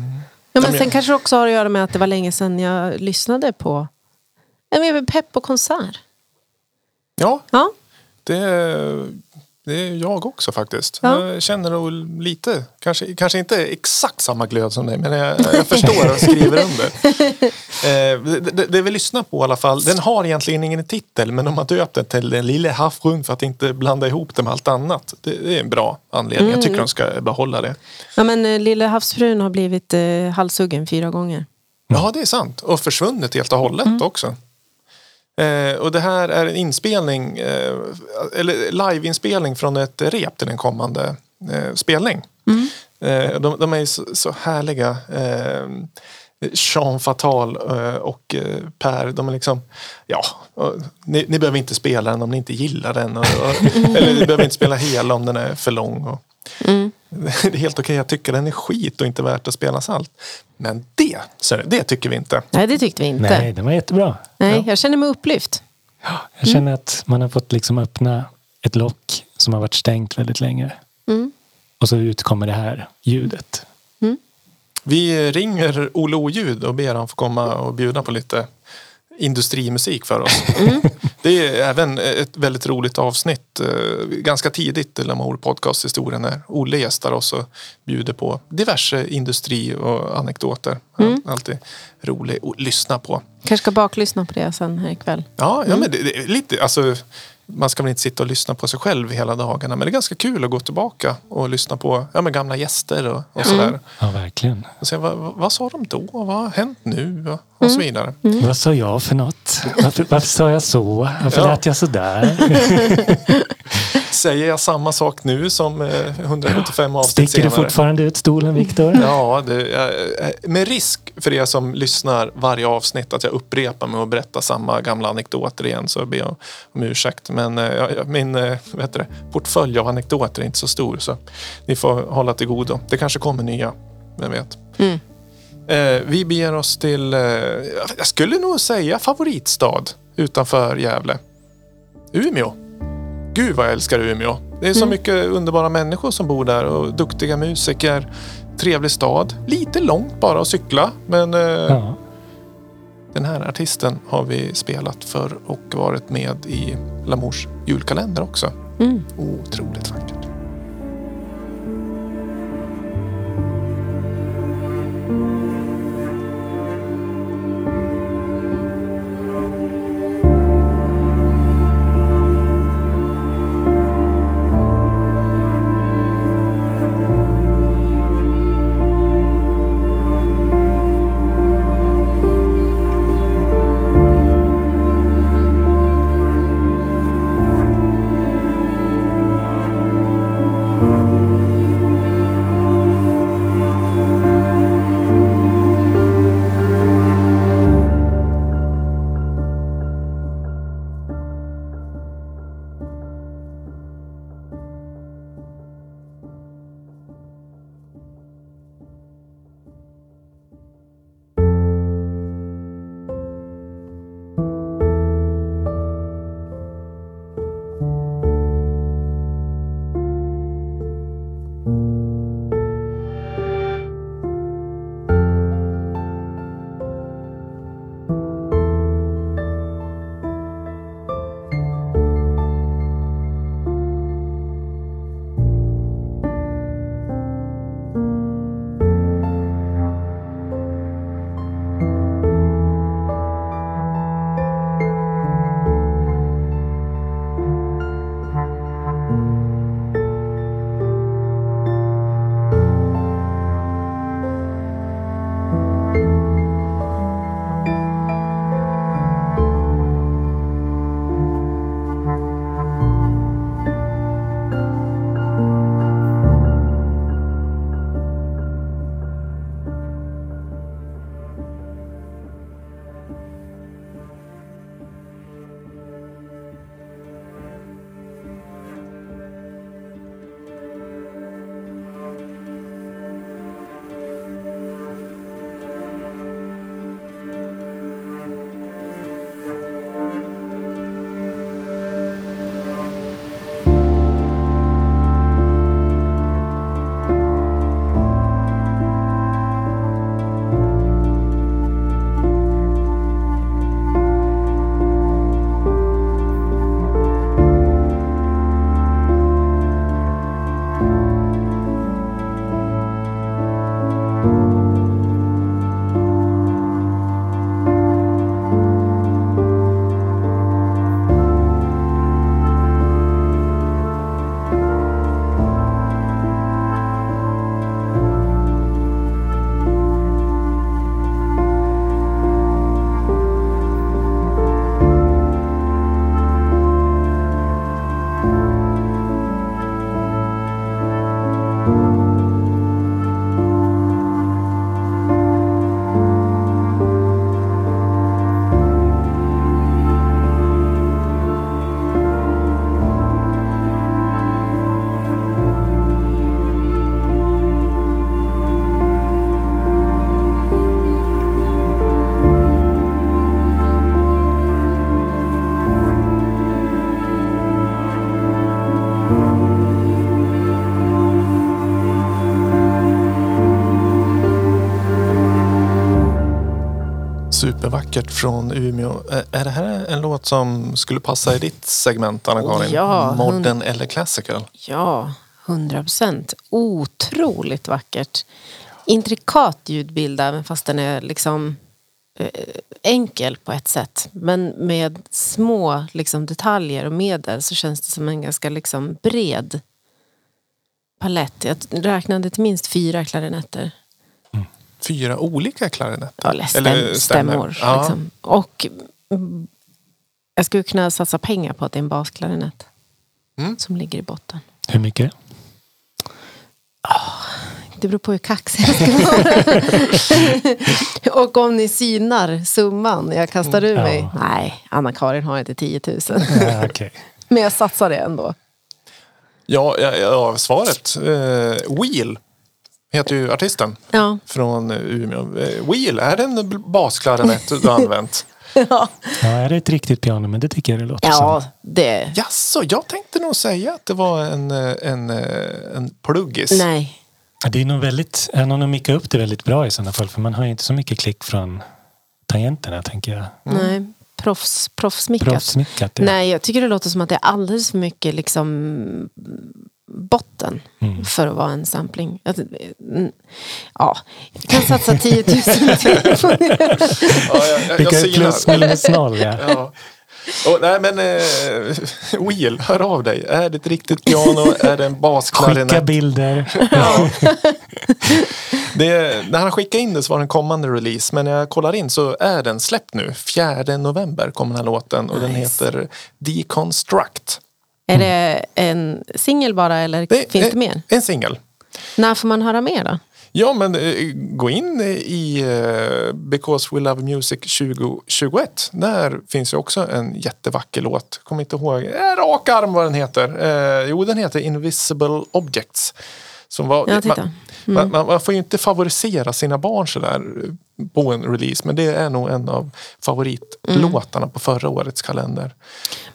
Ja, men sen kanske det också har att göra med att det var länge sedan jag lyssnade på jag är pepp på konsert. Ja, Ja, det, det är jag också faktiskt. Ja. Jag känner nog lite, kanske, kanske inte exakt samma glöd som dig, men jag, jag förstår och skriver under. Eh, det, det, vi lyssnar på i alla fall, den har egentligen ingen titel, men de har döpt den till Den lille havsfrun för att inte blanda ihop det med allt annat. Det, det är en bra anledning. Jag tycker de ska behålla det. ja men eh, Lille havsfrun har blivit eh, halshuggen fyra gånger. Ja, det är sant. Och försvunnit helt och hållet också. Eh, och det här är en inspelning, eh, eller liveinspelning från ett rep till en kommande eh, spelning. Eh, de, de är så, så härliga. Eh, Jean Fatal eh, och Per, de är liksom, ja, ni, ni behöver inte spela den om ni inte gillar den. Och, och, eller ni behöver inte spela hela om den är för lång. Och, Det är helt okej att tycka den är skit och inte värt att spelas allt. Men det, så det tycker vi inte. Nej, det tyckte vi inte. Nej, Nej, den var jättebra. jag känner mig upplyft. Jag känner att man har fått liksom öppna ett lock som har varit stängt väldigt länge. Mm. Och så utkommer det här ljudet. Vi ringer Olle Oljud och ber honom få komma och bjuda på lite industrimusik för oss. Det är även ett väldigt roligt avsnitt eh, ganska tidigt i Lamour podcast historien när Olle gästar oss och bjuder på diverse industri och anekdoter. Alltid rolig att lyssna på. Kanske ska baklyssna på det sen här ikväll. Ja, ja men det, det lite, alltså, man ska väl inte sitta och lyssna på sig själv hela dagarna. Men det är ganska kul att gå tillbaka och lyssna på ja, men gamla gäster och, och sådär. Ja, verkligen. Och se, vad, vad, vad sa de då? Vad har hänt nu? Och, och så vidare. Vad sa jag för något? Varför, varför sa jag så? Varför Ja. lät jag så där? Säger jag samma sak nu som eh, 175 avsnitt Sticker du senare? fortfarande ut stolen, Viktor? Ja, det, eh, med risk för er som lyssnar varje avsnitt att jag upprepar mig och berättar samma gamla anekdoter igen så ber jag om ursäkt. Men eh, min eh, heter det, portfölj av anekdoter är inte så stor så ni får hålla till godo. Det kanske kommer nya, vem vet. Eh, vi beger oss till, eh, jag skulle nog säga favoritstad utanför Gävle. Umeå. Gud vad jag älskar Umeå. Det är så mycket underbara människor som bor där och duktiga musiker. Trevlig stad. Lite långt bara att cykla. Men eh, Ja. den här artisten har vi spelat för och varit med i Lamours julkalender också. Mm. Otroligt vackert. Supervackert från Umeå. Är det här en låt som skulle passa i ditt segment, Anna-Karin? Ja. Modern eller classical? Ja, hundra procent. Otroligt vackert. Intrikat ljudbild även fast den är liksom eh, enkel på ett sätt. Men med små liksom, detaljer och medel så känns det som en ganska liksom, bred palett. Jag räknade till minst fyra klarinetter. Fyra olika klarinetter? Ja, eller stäm, Eller stämmor. Ja. Liksom. Och mm, jag skulle kunna satsa pengar på att det är en basklarinett Mm. som ligger i botten. Hur mycket? Det beror på hur kaxig jag ska vara. och om ni synar summan jag kastar ur Ja. mig. Nej, Anna-Karin har inte 10 000. Ja, okej. Men jag satsar det ändå. Ja, ja, ja svaret. Eh, Wheel heter ju artisten Ja. från eh, Umeå. Eh, Wheel, är det en basklarinett du har använt? ja. Ja, är det ett riktigt piano? Men det tycker jag det låter ja, som. det... Jaså, jag tänkte nog säga att det var en, eh, en, en pluggis. Nej. Det är nog väldigt, han har nog mickat upp det väldigt bra i sådana fall. För man har ju inte så mycket klick från tangenterna tänker jag. Nej. Proffs, proffsmickat. Proffsmickat. Ja. Nej, jag tycker det låter som att det är alldeles för mycket liksom botten Mm. för att vara en sampling. Mm, Ja, jag kan satsa 10 000 till. Ja, jag, plus minus noll ja. Ja. Och, nej men eh, Wheel, hör av dig. Är det ett riktigt piano? Är det en Skicka basklarinett? bilder. Det, när han skickade in det så var det en kommande release. Men när jag kollar in så är den släppt nu. 4 november kommer den här låten och den Nice. heter Deconstruct. Är det en singel bara eller Det finns är det mer? En singel. När får man höra mer då? Ja, men eh, gå in i eh, Because We Love Music 2021. Där finns ju också en jättevacker låt. Kommer inte ihåg. Eh, rak arm vad den heter. Eh, jo, den heter Invisible Objects. Som var, Ja, titta. man, man, man, man får ju inte favorisera sina barn sådär eh, på en release. Men det är nog en av favoritlåtarna på förra årets kalender.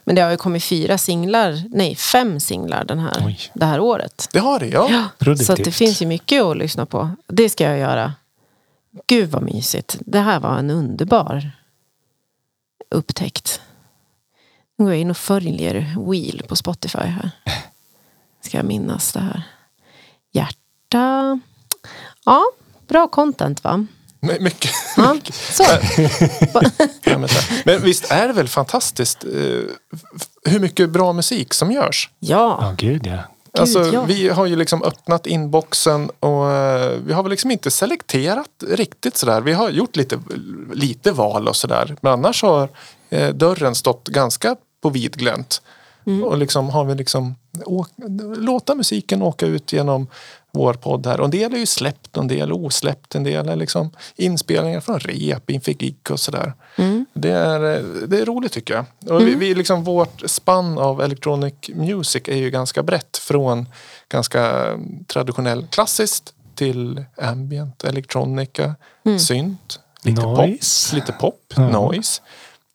Men det har ju kommit fyra singlar, nej fem singlar den här, Oj. det här året. Det har det, ja. Så att det Produktivt. finns ju mycket att lyssna på. Det ska jag göra. Gud vad mysigt. Det här var en underbar upptäckt. Nu går jag in och följer Wheel på Spotify här. Ska jag minnas det här. Hjärta. Ja, bra content va? My- Mycket. Ja, så. Men, så här. men visst är det väl fantastiskt eh, hur mycket bra musik som görs? Ja, Ja, gud ja. Alltså, ja. Vi har ju liksom öppnat inboxen och eh, vi har väl liksom inte selekterat riktigt sådär. Vi har gjort lite, lite val och sådär. Men annars har eh, dörren stått ganska på vidglänt. Mm. Och liksom har vi liksom åk, låta musiken åka ut genom vår podd här. Och en del är ju släppt och en del är osläppt. En del är liksom inspelningar från rep inför gig och sådär. Mm. Det, är, det är roligt tycker jag. Och vi, vi liksom, vårt spann av electronic music är ju ganska brett. Från ganska traditionell klassiskt till ambient, elektronika, synt, lite Noise. pop, lite pop, Ja. noise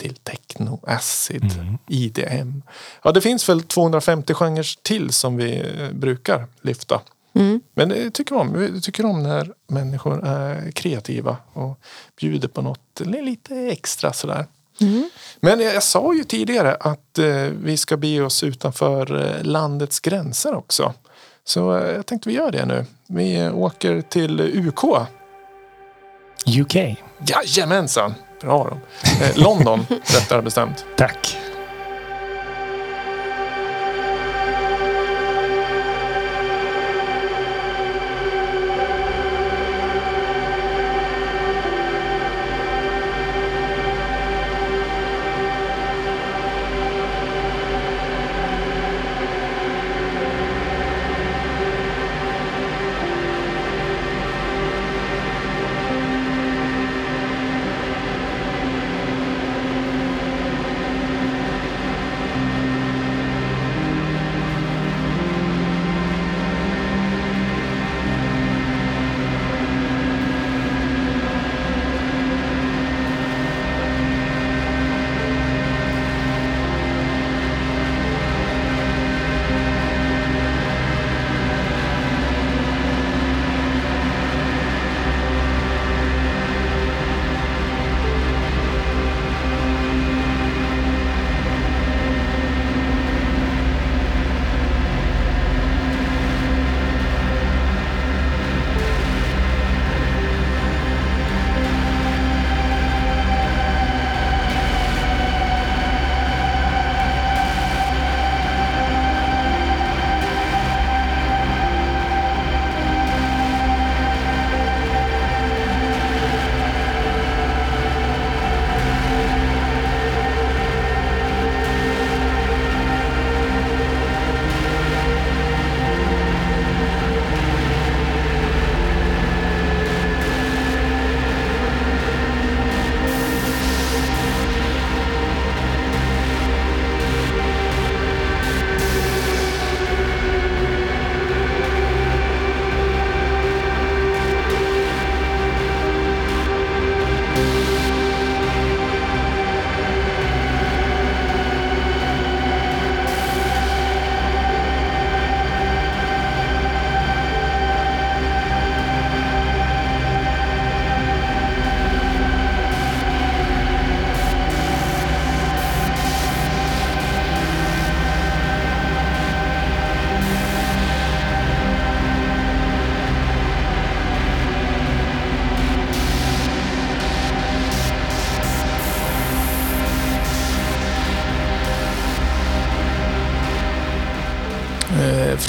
till techno, acid, IDM. Ja, det finns väl 250 genrer till som vi eh, brukar lyfta. Men det tycker vi om. Vi tycker om när människor är kreativa och bjuder på något lite extra sådär. Men jag, sa ju tidigare att eh, vi ska bege oss utanför eh, landets gränser också. Så eh, jag tänkte vi gör det nu. Vi eh, åker till UK. UK. Jajamensan! Bra då. Eh, London, rättare bestämt. Tack.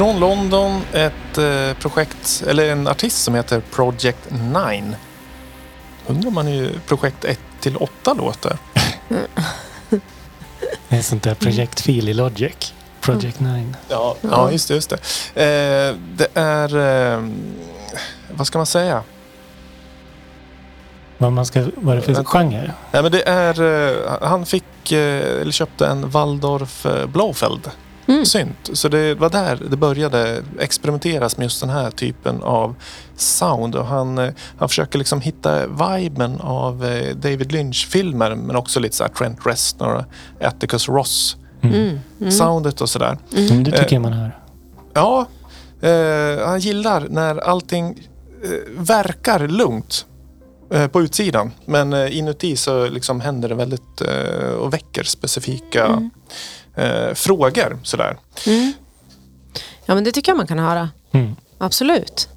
Från London ett eh, projekt, eller en artist som heter Project 9. Undrar man är projekt 1 till 8 låter. Det är sånt där projektfil i Logic. Project 9. Ja, ja just det. Just det. Eh, det är, eh, vad ska man säga? Vad, man ska, vad är det för Vänta. genre? Nej, men det är, eh, han fick, eh, eller köpte en Waldorf eh, Blofeld Mm. synt. Så det var där det började experimenteras med just den här typen av sound. Och han, eh, han försöker liksom hitta viben av eh, David Lynch-filmer men också lite så här Trent Reznor och Atticus Ross Mm. Mm. soundet och sådär. Mm, det tycker Eh, jag man hör. Ja, eh, han gillar när allting eh, verkar lugnt på utsidan. Men inuti så liksom händer det väldigt och väcker specifika eh, frågor. Sådär. Mm. Ja, men det tycker jag man kan höra. Mm. Absolut.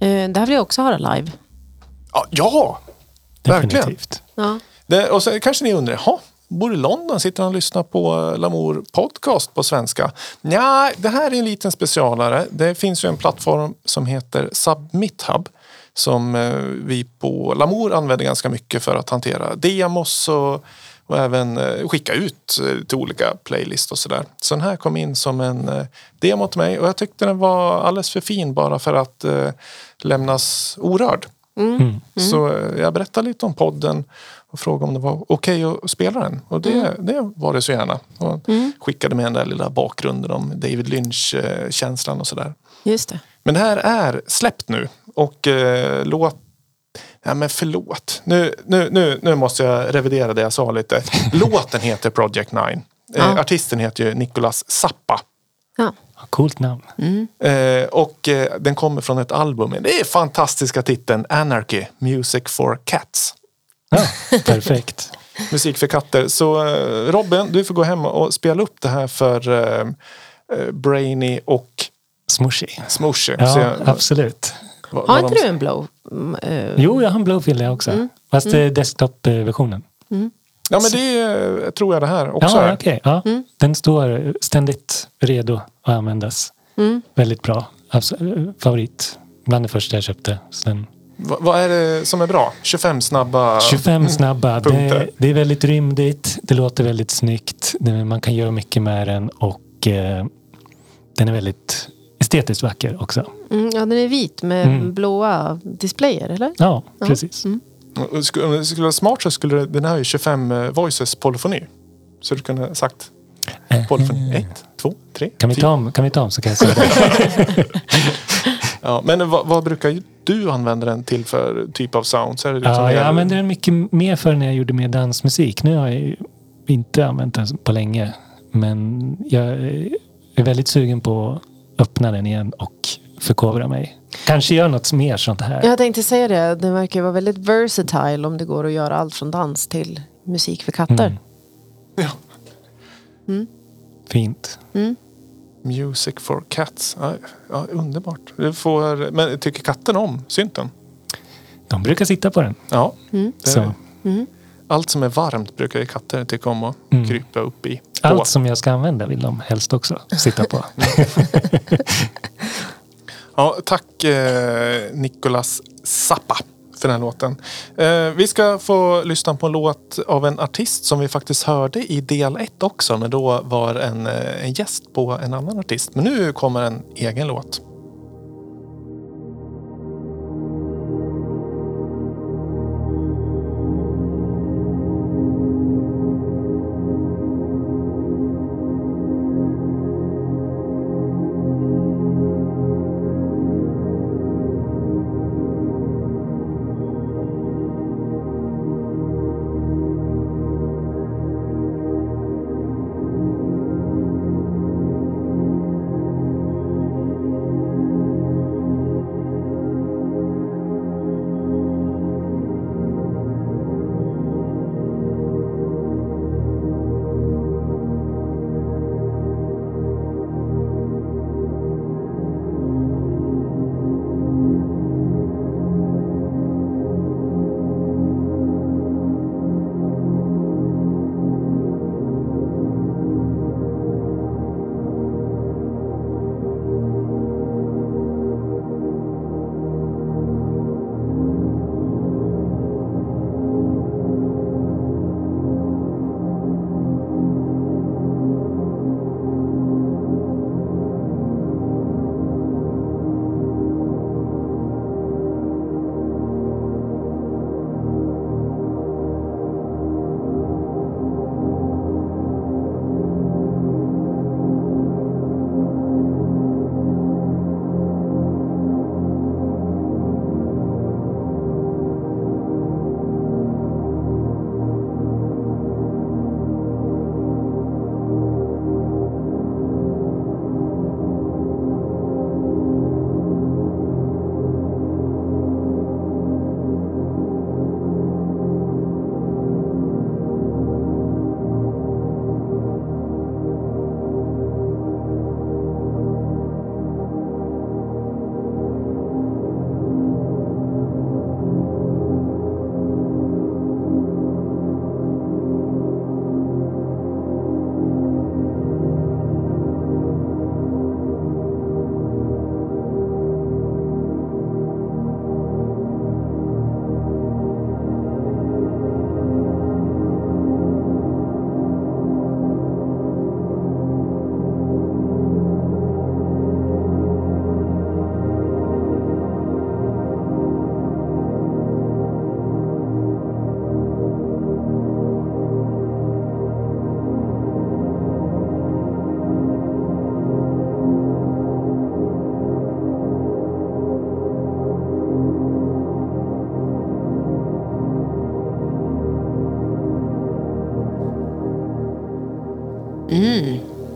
Eh, det här vill jag också höra live. Ja, ja, verkligen. Definitivt. Ja. Det, och så kanske ni undrar, jaha, bor i London, sitter han och lyssnar på Lamour podcast på svenska? Ja, det här är en liten specialare. Det finns ju en plattform som heter SubmitHub som eh, vi på Lamour använder ganska mycket för att hantera demos och, och även eh, skicka ut eh, till olika playlist och sådär. Så den här kom in som en eh, demo till mig och jag tyckte den var alldeles för fin bara för att lämnas orörd. Mm. Så eh, jag berättade lite om podden och frågade om det var okej att spela den. Och det, det var det så gärna. Och skickade med den där lilla bakgrunden om David Lynch-känslan och sådär. Just det. Men det här är släppt nu och eh, låt... Ja men förlåt. Nu, nu, nu, nu måste jag revidera det jag sa lite. Låten heter Project 9. Eh, Ja. Artisten heter ju Nicolas Zappa. Ja. Coolt namn. Eh, och eh, den kommer från ett album. Det är fantastiska titeln Anarchy, Music for Cats. Ja, perfekt. Musik för katter. Så eh, Robin, du får gå hem och spela upp det här för eh, eh, Brainy och Smushy. Smooshy. Ja, Se absolut. Har inte du en blow? Mm, eh, Jo, jag har en Blowfield jag också. Fast det är desktop-versionen. Ja men det är, tror jag det här också Ja, är. okej. Ja. Den står ständigt redo att användas. Mm. Väldigt bra. Abs- favorit. Bland det första jag köpte. Sen Va- Vad är det som är bra? 25 snabba... 25 snabba. Punkter. Det, det är väldigt rymdigt. Det låter väldigt snyggt. Det, man kan göra mycket med den och eh, den är väldigt estetiskt vacker också. Mm, ja, den är vit med Mm. blåa displayer, eller? Ja, precis. Och skulle- Om det skulle vara smart så skulle den här ha ju 25 eh, voices polyfoni. Så du kunde ha sagt polyfoni. Ett, två, tre, Eh, Kan vi fyra. ta om, kan vi ta om så kan jag säga det. Ja, men vad, vad brukar du använda den till för typ av sound? Så är det liksom Ja, jag använde den mycket mer för när jag gjorde mer dansmusik. Nu har jag inte använt den på länge. Men jag är väldigt sugen på att öppna den igen och förkovra mig. Kanske göra något mer sånt här. Jag tänkte säga det, den verkar vara väldigt versatile om det går att göra allt från dans till musik för katter. Mm. Ja. Fint. Music for cats. Ja, ja, underbart. Du får, men tycker katten om synten? De brukar sitta på den. Ja. Mm. Så. Allt som är varmt brukar katter tycka om att Mm. krypa upp i. På. Allt som jag ska använda vill de helst också sitta på. Ja, tack eh, Nicolas Zappa för den här låten. Eh, vi ska få lyssna på en låt av en artist som vi faktiskt hörde i del 1 också. Men då var en, eh, en gäst på en annan artist. Men nu kommer en egen låt.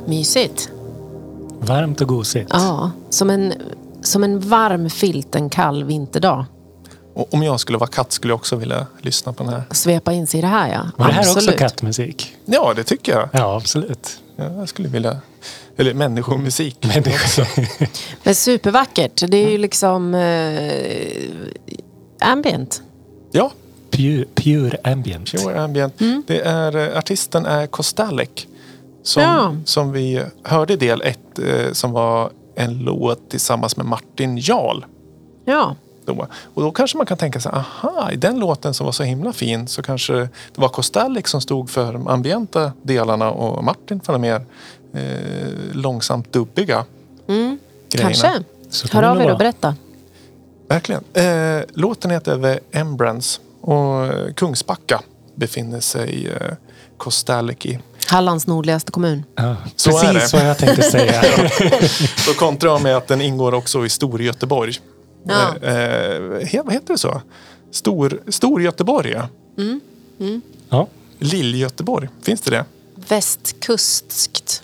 Mysigt. Varmt och gosigt. Ja, som en, som en varm filt en kall vinterdag. Och om jag skulle vara katt skulle jag också vilja lyssna på den här. Svepa in sig i det här ja. Var det här också kattmusik? Ja, det tycker jag. Ja, absolut. Ja, jag skulle vilja... Eller människomusik. Också. Men supervackert. Det är ju liksom eh, ambient. Ja, Pure, pure ambient. Pure Ambient. Det är, eh, artisten är Kostalik. Som, Ja. som vi hörde i del ett eh, som var en låt tillsammans med Martin Jarl. Ja. Då. Och då kanske man kan tänka sig, aha, i den låten som var så himla fin så kanske det var Kostalik som stod för de ambienta delarna och Martin för de mer eh, långsamt dubbiga grejerna. Kanske. Så Hör det av er och berätta. Verkligen. Eh, låten heter The Embrance och eh, Kungsbacka befinner sig eh, Kostalik i. Hallands nordligaste kommun. Ja, Så är precis det. vad jag tänkte säga. Så kontrar jag med att den ingår också i Storgöteborg. Ja. Eh, eh, vad heter det så? Stor, Storgöteborg, ja. Ja. Lill-Göteborg, finns det det? Västkustskt.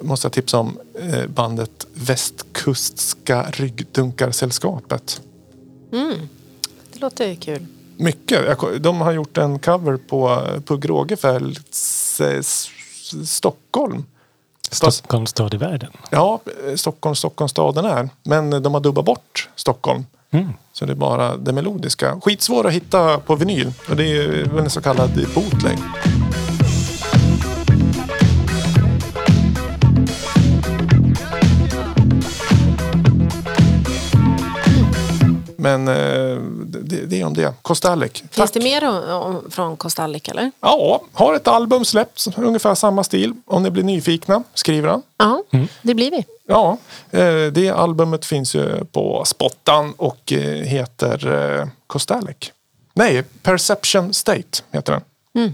Måste jag tipsa om eh, bandet Västkustska ryggdunkarsällskapet. Det låter ju kul. Mycket. De har gjort en cover på Pugh Rogefeldts eh, Stockholm. Stockholms stad i världen. Ja, eh, Stockholm, Stockholmsstaden är. Men de har dubbat bort Stockholm. Mm. Så det är bara det melodiska. Skitsvår att hitta på vinyl. Och det är väl en så kallad bootleg. Men eh, det, det är om det. Kostalik. Finns Tack. det mer om, om, från Kostalik eller? Ja, har ett album släppts. Ungefär samma stil. Om ni blir nyfikna, skriver han. Ja, det blir vi. Ja, eh, det albumet finns ju på Spottan och eh, heter eh, Kostalik. Nej, Perception State heter den. Det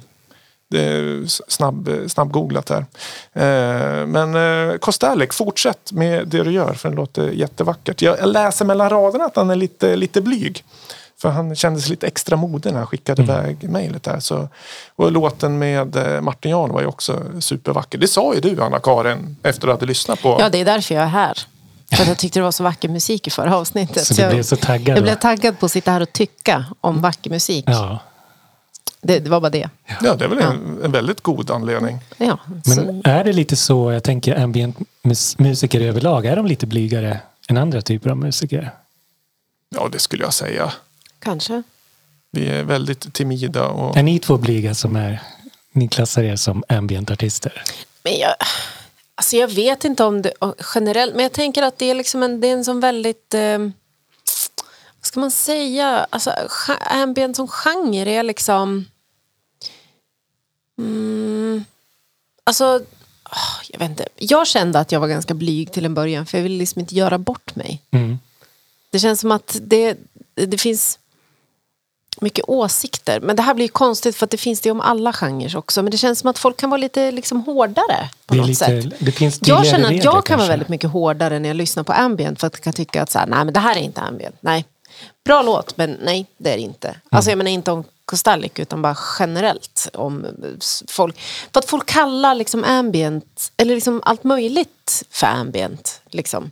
är s- snabb, eh, snabbgooglat här. Eh, Men eh, Kostalik, fortsätt med det du gör för den låter jättevackert. Jag jag läser mellan raderna att han är lite, lite blyg. För han kändes lite extra modig när han skickade iväg mejlet där. Så, och låten med eh, Martin Jarl var ju också supervacker. Det sa ju du Anna-Karin efter att du hade lyssnat på Ja, det är därför jag är här. För att jag tyckte det var så vacker musik i förra avsnittet. Så du jag, blev så taggad Jag blev då? taggad på att sitta här och tycka om vacker musik. Ja. Det, det var bara det. Ja, det är väl en, en väldigt god anledning. Ja, så, Men är det lite så, jag tänker ambient mus- musiker överlag, är de lite blygare än andra typer av musiker? Ja, det skulle jag säga. kanske. Vi är väldigt timida och Är ni två blyga som är, ni klassar er som ambientartister? Men jag, alltså jag vet inte om det generellt, men jag tänker att det är, liksom en, det är en sån väldigt... Eh, ska man säga? Alltså, ambient som genre är liksom... Mm, alltså, ah, jag vet inte. Jag kände att jag var ganska blyg till en början för jag ville liksom inte göra bort mig. Mm. Det känns som att det, det finns mycket åsikter. Men det här blir konstigt för att det finns det om alla genrer också. Men det känns som att folk kan vara lite liksom hårdare på något lite, sätt. det finns Jag känner att regler jag kan vara kanske. väldigt mycket hårdare när jag lyssnar på ambient. För att jag kan tycka att så här, nej men det här är inte ambient. Nej. Bra låt, men nej det är det inte. Mm. Alltså jag menar inte om Kostalik utan bara generellt. Om s- folk, för att folk kallar liksom ambient, eller liksom allt möjligt för ambient. Liksom.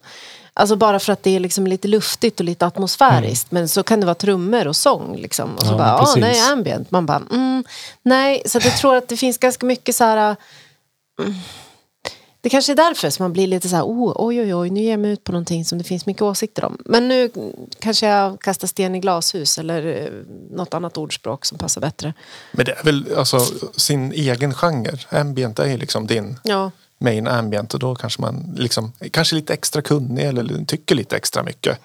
Alltså bara för att det är liksom lite luftigt och lite atmosfäriskt. Men så kan det vara trummor och sång. Liksom. Och så Mm. Ja, bara, ah, precis. nej ambient. Man bara, mm, nej. Så jag tror att det finns ganska mycket så här... mm, Det kanske är därför som man blir lite så här, oh, oj oj oj, nu ger jag mig ut på någonting som det finns mycket åsikter om. Men nu kanske jag kastar sten i glashus eller eh, något annat ordspråk som passar bättre. Men det är väl alltså sin egen genre. Ambient är ju liksom din Ja, main ambient och då kanske man liksom kanske lite extra kunnig eller tycker lite extra mycket.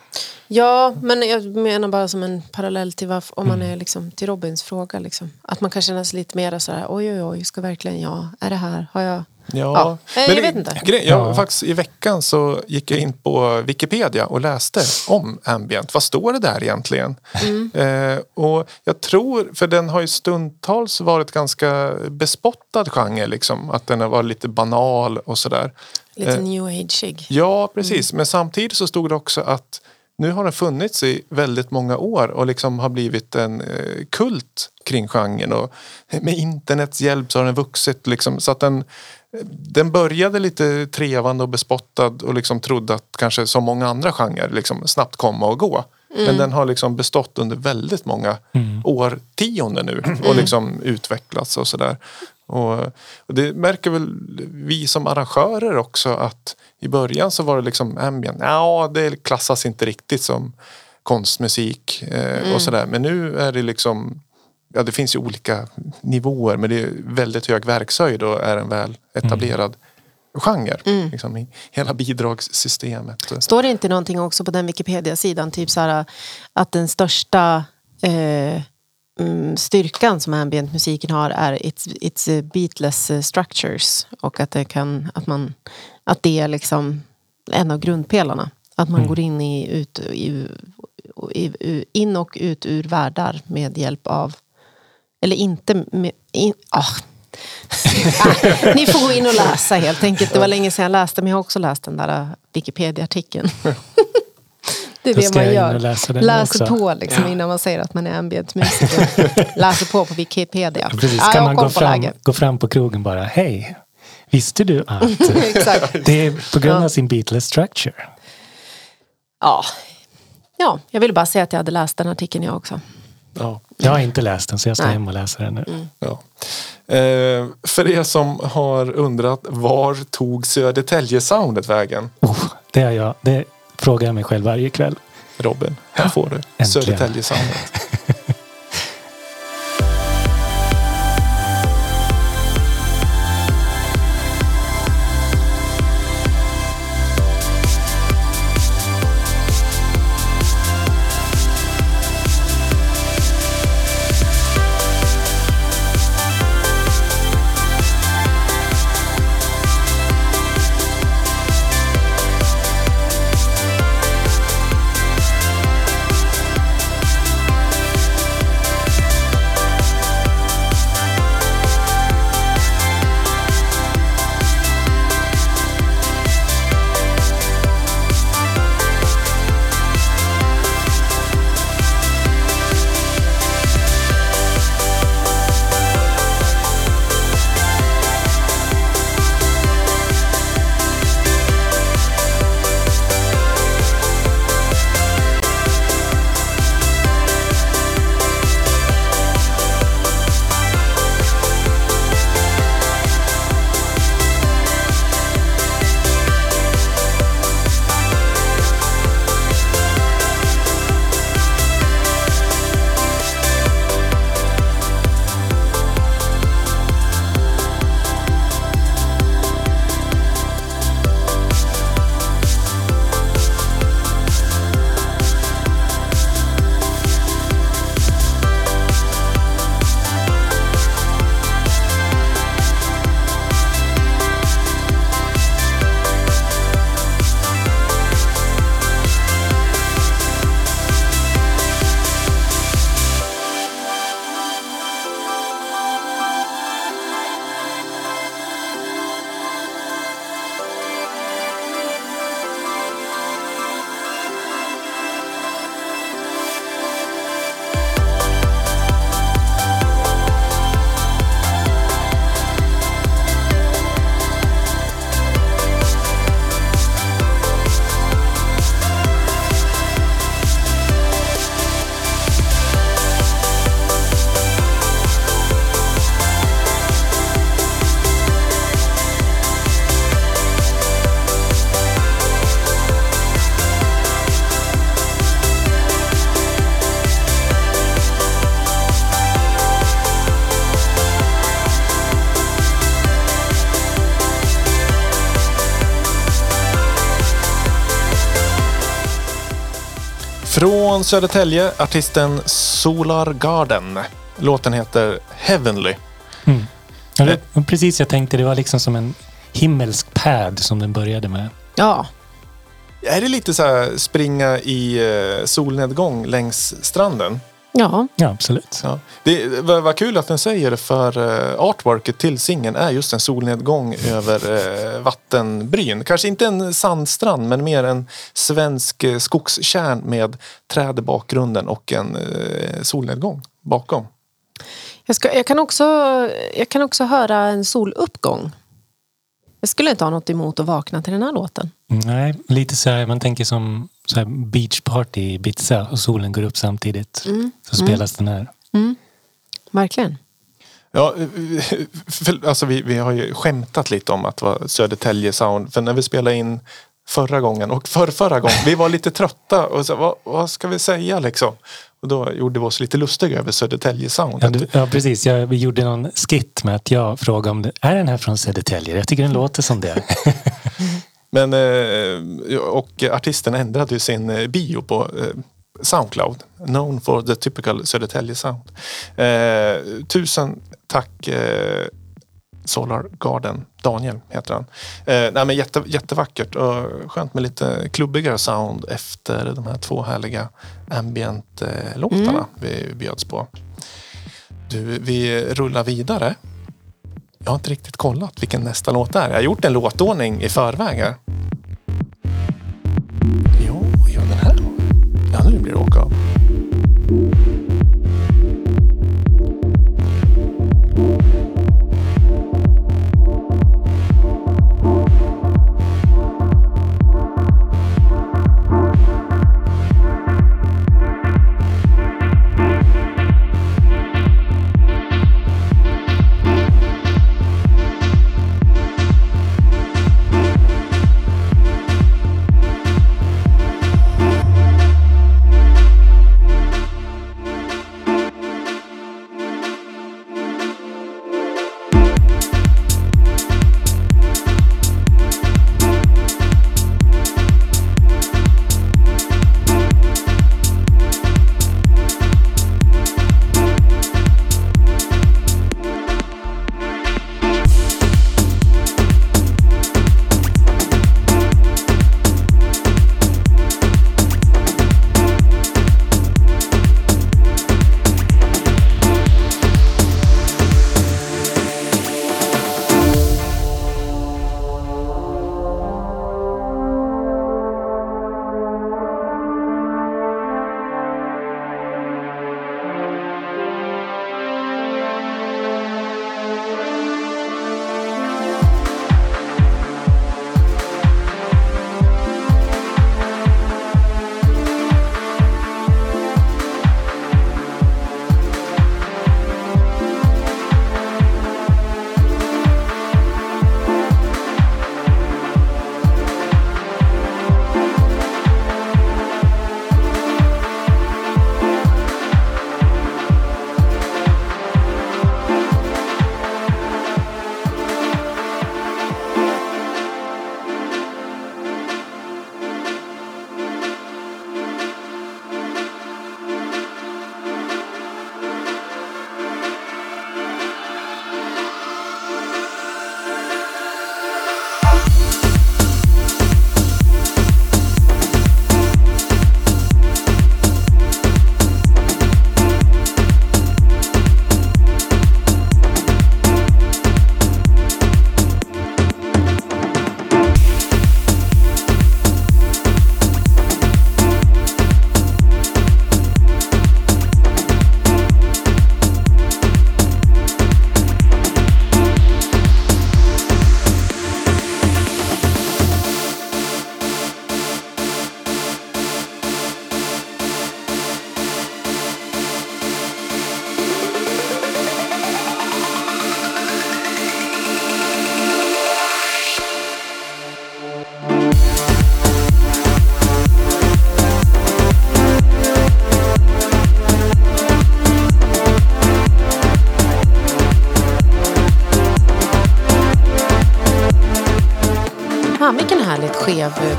Ja men jag menar bara som en parallell till varf- om man är liksom, till Robins fråga. Liksom. Att man kan känna sig lite mer så här, oj oj oj, ska verkligen jag, är det här, har jag... Ja, Ja, nej, jag vet inte. Grej, jag, Ja. faktiskt, I veckan så gick jag in på Wikipedia och läste om ambient. Vad står det där egentligen? Mm. Eh, och jag tror, för den har ju stundtals varit ganska bespottad genre. Liksom, att den har varit lite banal och sådär. Lite Eh, new ageig. Ja, precis. Men samtidigt så stod det också att nu har den funnits i väldigt många år och liksom har blivit en eh, kult kring genren. Och med internets hjälp så har den vuxit. Liksom, så att den, den började lite trevande och bespottad och liksom trodde att kanske som många andra genrer liksom snabbt komma och gå. Men den har liksom bestått under väldigt många årtionden nu och liksom utvecklats och sådär. Och, och det märker väl vi som arrangörer också att i början så var det liksom ambient. Ja, det klassas inte riktigt som konstmusik eh, och sådär. Men nu är det liksom Ja, det finns ju olika nivåer men det är väldigt hög verkshöjd och är en väl etablerad genre liksom, i hela bidragssystemet. Står det inte någonting också på den Wikipedia-sidan, typ så här, att den största eh, mm, styrkan som ambientmusiken har är its, its eh, beatless eh, structures och att det, kan, att man, att det är liksom en av grundpelarna. Att man går in, i, ut, i, i, in och ut ur världar med hjälp av, eller inte med, in. Ah, ni får gå in och läsa helt enkelt. Det var länge sedan jag läste, men jag har också läst den där uh, Wikipedia-artikeln. Det är det ska man gör. Läser också. på liksom, innan man säger att man är ambient-musiker. Läser på på Wikipedia. Precis, Ja, kan man gå fram, gå fram på krogen bara, hej, visste du att det är på grund av sin beatless structure? Ja. ja, jag ville bara säga att jag hade läst den artikeln jag också. Ja. Jag har inte läst den så jag ska Nej. hem och läsa den nu. Ja. Eh, för er som har undrat, var tog Södertälje-soundet vägen? Oh, det, är jag, det frågar jag mig själv varje kväll. Robin, här får du Äntligen. Södertälje-soundet. Från Södertälje, artisten Solar Garden. Låten heter Heavenly. Ja, det var precis jag tänkte, det var liksom som en himmelsk pad som den började med. Ja, Är det lite så här springa i eh, solnedgång längs stranden? Ja, Ja, absolut. Ja. Det var, var kul att den säger det för uh, artworket till singeln är just en solnedgång över uh, vattenbryn. Kanske inte en sandstrand men mer en svensk uh, skogskärn med träd i bakgrunden och en uh, solnedgång bakom. jag, ska, jag, kan också, jag kan också höra en soluppgång. Jag skulle inte ha något emot att vakna till den här låten. Nej, lite så här, man tänker som så här beach party i Ibiza och solen går upp samtidigt. Så spelas den här. Verkligen. Ja, för, alltså vi, vi har ju skämtat lite om att det var Södertälje Sound. För när vi spelade in förra gången och för förra gången, vi var lite trötta och så, vad, vad ska vi säga liksom? Och då gjorde vi oss lite lustiga över Södertälje Sound. Ja, du, ja precis. Jag, vi gjorde någon skit med att jag frågade om det, är den här från Södertälje? Jag tycker den låter som det. Men, eh, och artisten ändrade ju sin eh, bio på eh, Soundcloud. Known for the typical Södertälje sound. Tusen tack Solar Garden. Daniel heter han. Eh, nej, men jätte, jättevackert och skönt med lite klubbigare sound efter de här två härliga ambient-låtarna vi bjöds på. Du, vi rullar vidare. Jag har inte riktigt kollat vilken nästa låt är. Jag har gjort en låtordning i förväg här. Jo, ja den här. Ja, nu blir det åka av.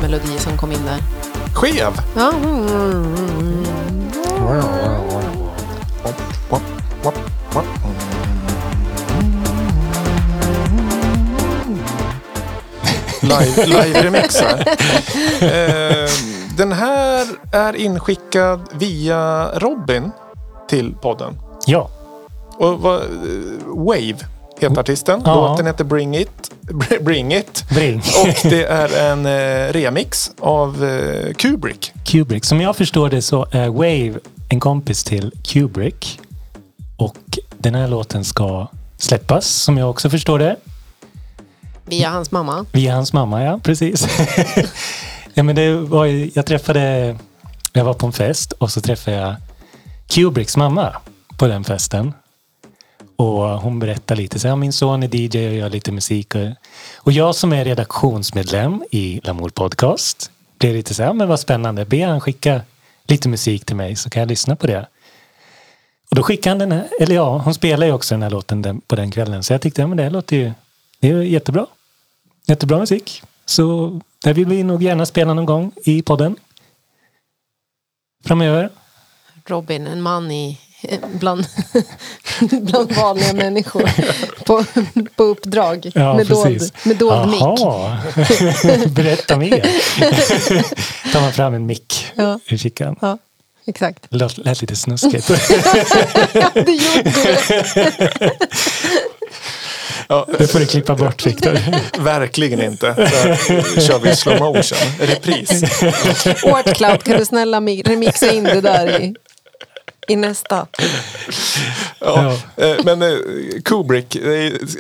melodi som kom in där. Skev! Ja. mm. Wap, wap, wap. Live, live-remix här. Eh, den här är inskickad via Robin till podden. Ja, Och vad, eh, Wave heter artisten. Ja. Låten heter Bring It. Bring It. Bring. Och det är en eh, remix av eh, Kubrick. Kubrick. Som jag förstår det så är Wave en kompis till Kubrick. Och den här låten ska släppas, som jag också förstår det. Via hans mamma. Via hans mamma, ja. Precis. ja, men det var, jag träffade... Jag var på en fest och så träffade jag Kubricks mamma på den festen. Och hon berättar lite. Så, här min son är DJ och gör lite musik. Och, och jag som är redaktionsmedlem i Lamour Podcast blev lite så här, ja, men vad spännande. Be han skicka lite musik till mig så kan jag lyssna på det. Och då skickade han den här, eller ja, hon spelar ju också den här låten på den kvällen. Så jag tyckte, ja men det låter ju, det är jättebra. Jättebra musik. Så det vill vi nog gärna spela någon gång i podden. Framöver. Robin, en man i, bland, bland vanliga människor. På, på uppdrag. Ja, med, dold, med dold mick. Berätta mer. Tar man fram en mick Ja. ur fickan. Ja, exakt. Det lät, lät lite snuskigt. Det gjorde det. Ja, Det får du klippa bort Viktor. verkligen inte. Så kör vi slow motion. Repris. Årtcloud, kan du snälla mi- remixa in det där i, i nästa? Ja. eh, Men eh, Kubrick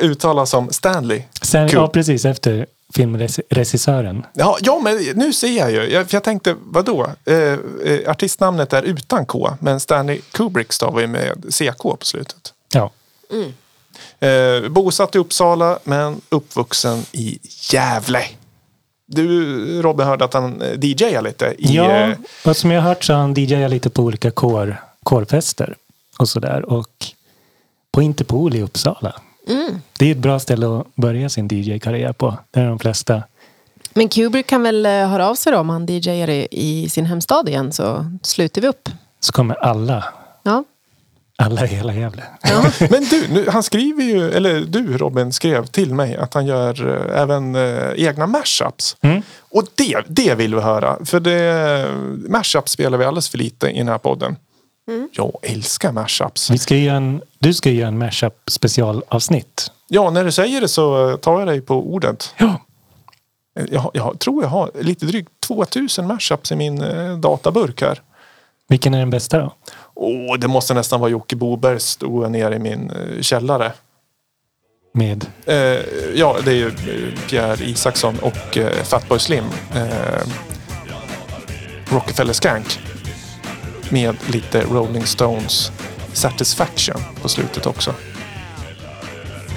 uttalas som Stanley. Sen, ja, precis efter filmregissören. Ja, ja, men nu ser jag ju. Jag, jag tänkte, vadå? Eh, eh, artistnamnet är utan K, men Stanley Kubrick stavar ju med CK på slutet. Ja. Eh, bosatt i Uppsala, men uppvuxen i Gävle. Du, Robbe, hörde att han DJar lite i... Ja, eh, och som jag har hört så har han DJat lite på olika kår, kårfester och sådär. Och på Interpol i Uppsala. Det är ett bra ställe att börja sin DJ-karriär på. Där är de flesta. Men Kubrick kan väl eh, höra av sig då om han DJar i, i sin hemstad igen så sluter vi upp. Så kommer alla, Ja. alla i hela Gävle. Men du, nu, han skriver ju, eller du Robin skrev till mig att han gör eh, även eh, egna mashups. Mm. Och det, det vill vi höra. För det, mashups spelar vi alldeles för lite i den här podden. Jag älskar mashups. Vi ska en, du ska göra en mashup specialavsnitt. Ja, när du säger det så tar jag dig på ordet. Ja. Jag, jag tror jag har lite drygt 2000 mashups i min eh, databurk här. Vilken är den bästa då? Åh, det måste nästan vara Jocke Bobergs stod nere i min eh, källare. Med Eh, ja, det är ju eh, Pierre Isaksson och eh, Fatboy Slim. Eh, Rockefeller Skank. Med lite Rolling Stones Satisfaction på slutet också.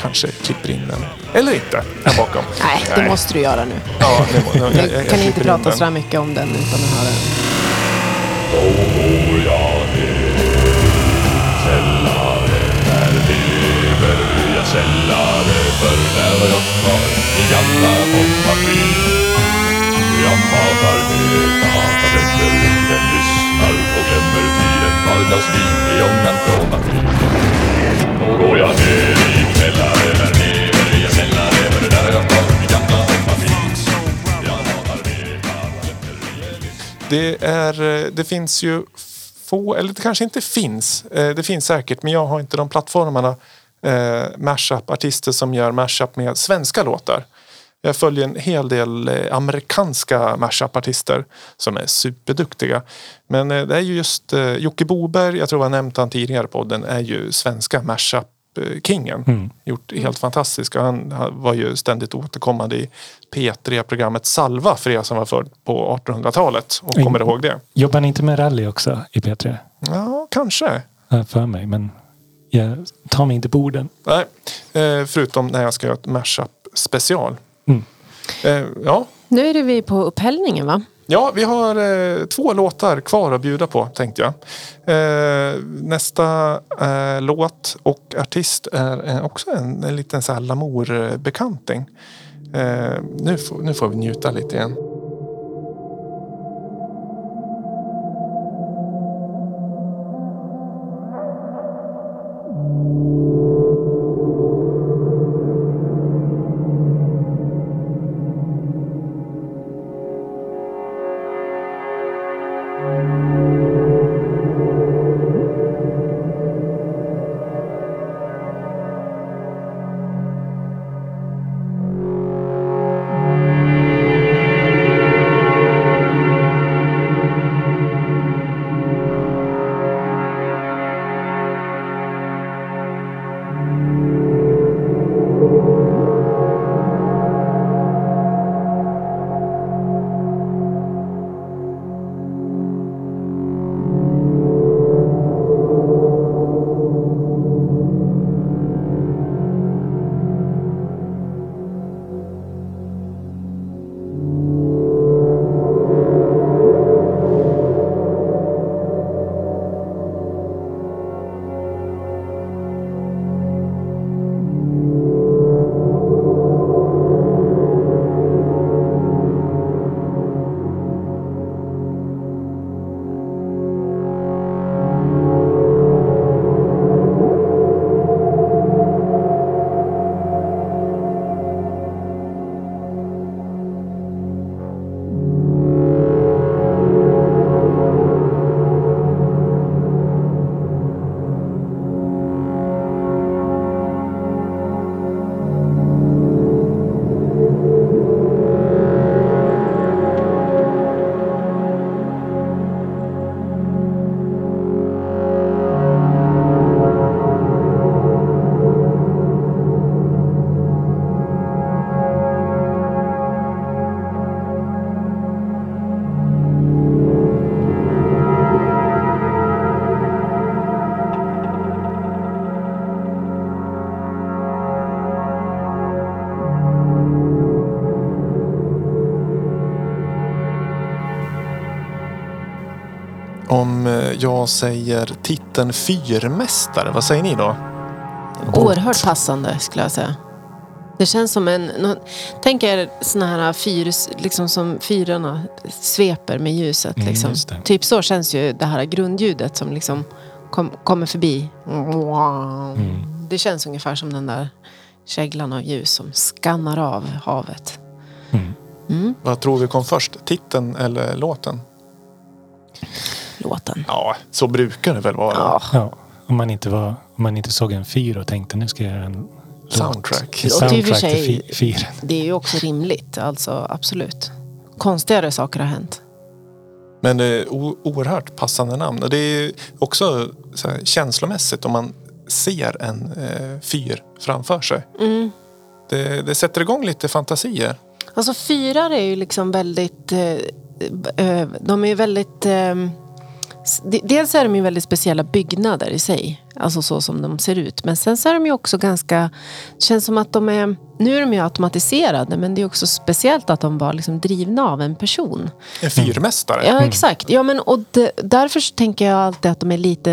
Kanske klipper in den. Eller inte, här bakom. Nej, det måste du göra nu. Ja, det må, jag, jag, Du jag kan inte prata så här mycket om den utan att höra den. Det, är, eh, det finns ju få, eller det kanske inte finns. Eh, det finns säkert, men jag har inte de plattformarna. Eh, mashup-artister som gör mashup med svenska låtar. Jag följer en hel del eh, amerikanska mashup-artister som är superduktiga. Men eh, det är ju just eh, Jocke Boberg, jag tror jag nämnt han tidigare i podden, är ju svenska mashup-kingen. Gjort helt fantastiskt. Han han var ju ständigt återkommande i P3-programmet Salva för er som var född på 1800-talet och kommer ihåg det. Jobbar ni inte med rally också i P3? Ja, kanske. För mig, men jag tar mig inte på orden. Nej, eh, förutom när jag ska göra ett mashup special. Mm. Eh, ja. Nu är det vi på upphällningen va? ja, vi har eh, två låtar kvar att bjuda på tänkte jag. Eh, nästa eh, låt och artist är eh, också en, en liten så här Lamour-bekanting. Eh, nu, får, nu får vi njuta lite igen. Jag säger titeln Fyrmästare, vad säger ni då? Oerhört passande skulle jag säga. Det känns som en... Tänk er såna här fyr, liksom som fyrarna sveper med ljuset. Mm, Liksom. det. Typ så känns ju det här grundljudet som liksom kom, kommer förbi. Mm. Det känns ungefär som den där käglan av ljus som skannar av havet. Mm. Mm, Vad tror vi kom först? Titeln eller låten? Låten. Ja, så brukar det väl vara. Ja, Ja, om, man inte var, om man inte såg en fyr och tänkte nu ska jag göra en. Soundtrack. En soundtrack till sig- fyren. det är ju också rimligt. Alltså absolut. Konstigare saker har hänt. Men det är o- oerhört passande namn. Och det är också så här, känslomässigt om man ser en eh, fyr framför sig. Mm. Det, det sätter igång lite fantasier. Alltså fyrar är ju liksom väldigt... Eh, eh, de är ju väldigt... Eh, dels är de ju väldigt speciella byggnader i sig. Alltså så som de ser ut. Men sen så är de ju också ganska... Det känns som att de är... Nu är de ju automatiserade men det är också speciellt att de var liksom drivna av en person. En fyrmästare. Ja exakt. Ja, men, och de, därför så tänker jag alltid att de är lite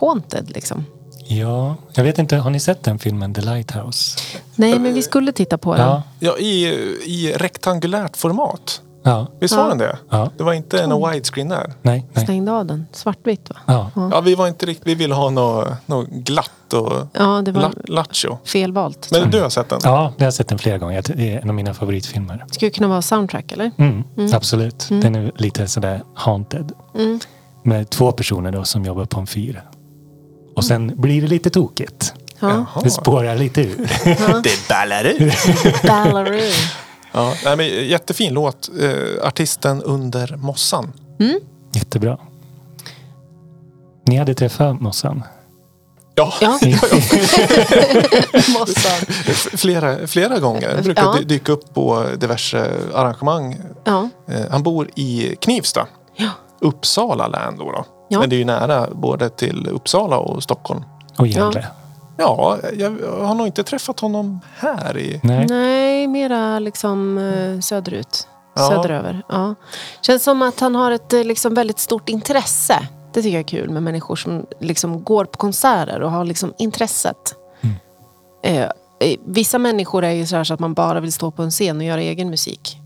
haunted liksom. Ja, jag vet inte, har ni sett den filmen The Lighthouse? Nej men vi skulle titta på den. Ja, Ja, i, i rektangulärt format. Ja, Visst Ja. var den det? ja. Det var inte en widescreen där. Nej, nej. Stängde av den. Svartvitt va? Ja. Ja, vi var inte riktigt... Vi ville ha något, något glatt och Ja, det var la, lattjo. felvalt. Men du har sett den? ja, det har jag sett den flera gånger. Det är en av mina favoritfilmer. Skulle kunna vara soundtrack eller? Mm, Absolut. Den är lite sådär haunted. Mm. Med två personer då som jobbar på en fyr. Och sen blir det lite tokigt. Ja. Det spårar lite ur. Det ballar ut. Ballaroo. Ja, nej, men jättefin låt. Eh, artisten Under mossan. Jättebra. Ni hade träffat Mossan? Ja, Ja. Mossan. flera, flera gånger. Han brukar Ja. dy- dyka upp på diverse arrangemang. Ja. Eh, han bor i Knivsta. Ja. Uppsala län då. då. Ja. Men det är ju nära både till Uppsala och Stockholm. Och Gävle? Ja, jag har nog inte träffat honom här i... Nej. Nej, mera liksom eh, söderut. Ja. Söderöver. Ja. Känns som att han har ett eh, liksom väldigt stort intresse. Det tycker jag är kul med människor som liksom går på konserter och har liksom intresset. Eh, eh, vissa människor är ju så, här så att man bara vill stå på en scen och göra egen musik.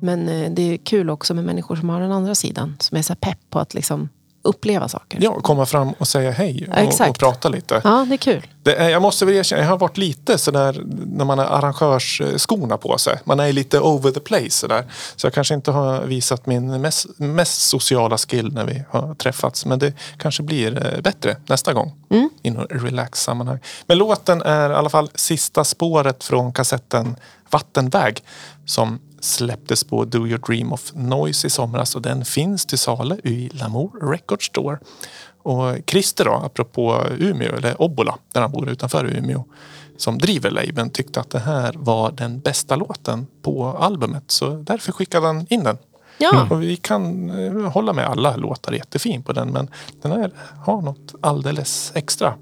Men eh, det är kul också med människor som har den andra sidan. Som är så här pepp på att liksom uppleva saker. Ja, komma fram och säga hej Ja, och, exakt. och prata lite. Ja, det är kul. Det är, jag måste väl erkänna, jag har varit lite sådär när man har arrangörsskorna på sig. Man är lite over the place sådär. Så jag kanske inte har visat min mest, mest sociala skill när vi har träffats. Men det kanske blir eh, bättre nästa gång. Mm. I något relax sammanhang. Men låten är i alla fall sista spåret från kassetten Vattenväg. Som släpptes på Do Your Dream of Noise i somras. Och den finns till salu i Lamour Record Store. Och Christer då, apropå Umeå, eller Obbola, där han bor utanför Umeå, som driver labeln, tyckte att det här var den bästa låten på albumet. Så därför skickade han in den. Ja, Och vi kan eh, hålla med alla låtar jättefin på den, men den här har något alldeles extra.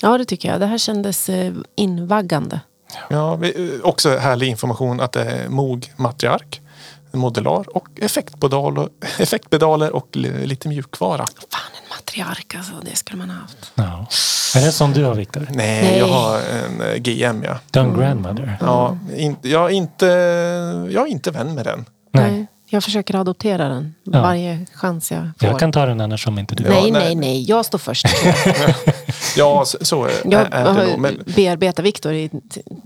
ja det tycker jag. Det här kändes eh, invaggande. Ja, vi, eh, också härlig information att det är Moog matriark, modular och effektpedaler, effektpedaler och li- lite mjukvara. Fan, en matriark alltså. Det skulle man ha haft. Ja. Är det som du har Viktor? Nej, Nej. jag har en eh, GM ja. Done Grandmother? Ja, in, jag, är inte, jag är inte vän med den. Nej. Jag försöker adoptera den Ja. varje chans jag får. Jag kan ta den annars om inte du Ja, nej, nej. nej, nej. Jag står först. Ja, så, är, Jag är det har nog. Men, bearbetat Viktor i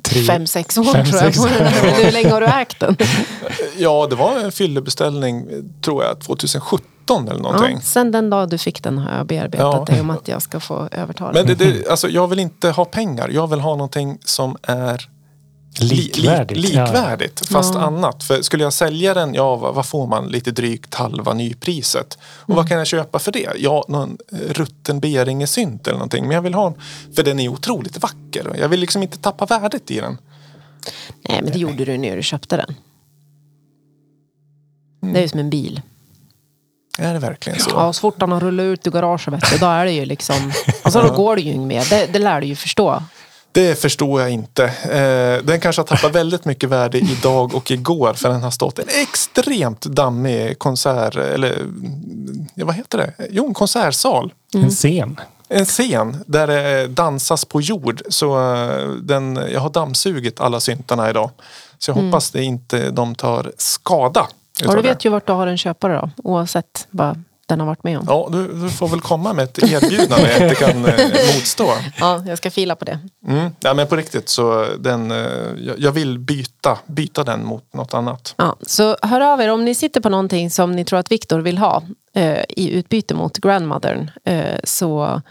Tre- fem, sex år fem, tror jag. Hur länge har du ägt den? ja, det var en fyllebeställning, tror jag, 2017 eller någonting. Ja, sen den dag du fick den har jag bearbetat Ja. dig om att jag ska få överta den. Men det, det, alltså, jag vill inte ha pengar. Jag vill ha någonting som är li- Likvärdigt. Li, ja. likvärdigt, fast Ja. annat. För skulle jag sälja den, ja vad, vad får man? Lite drygt halva nypriset. Och Mm. vad kan jag köpa för det? Ja, någon eh, rutten Beringesynt eller någonting. Men jag vill ha en, för den är otroligt vacker. Jag vill liksom inte tappa värdet i den. Nej, men det gjorde du när du köpte den. Det är ju som en bil. Är det verkligen så? Ja, så fort han har rullat ut ur garaget, vet du, då är det ju liksom... Alltså då går det ju inget mer. Det, det lär du ju förstå. Det förstår jag inte. Eh, den kanske har tappat väldigt mycket värde idag och igår för den har stått en extremt dammig konsert eller mm, ja, vad heter det? Jo, en konsertsal. En scen. En scen där det dansas på jord. Så eh, den, jag har dammsugit alla syntarna idag. Så jag hoppas det inte de tar skada. Utav du det. vet ju vart du har en köpare då. Oavsett vad den har varit med om. Ja, du, du får väl komma med ett erbjudande jag inte kan eh, motstå. Ja, jag ska fila på det. Mm. Ja, men på riktigt så den, eh, jag, vill byta, byta den mot något annat. Ja, så hör av er om ni sitter på någonting som ni tror att Viktor vill ha eh, i utbyte mot grandmothern. Eh, så,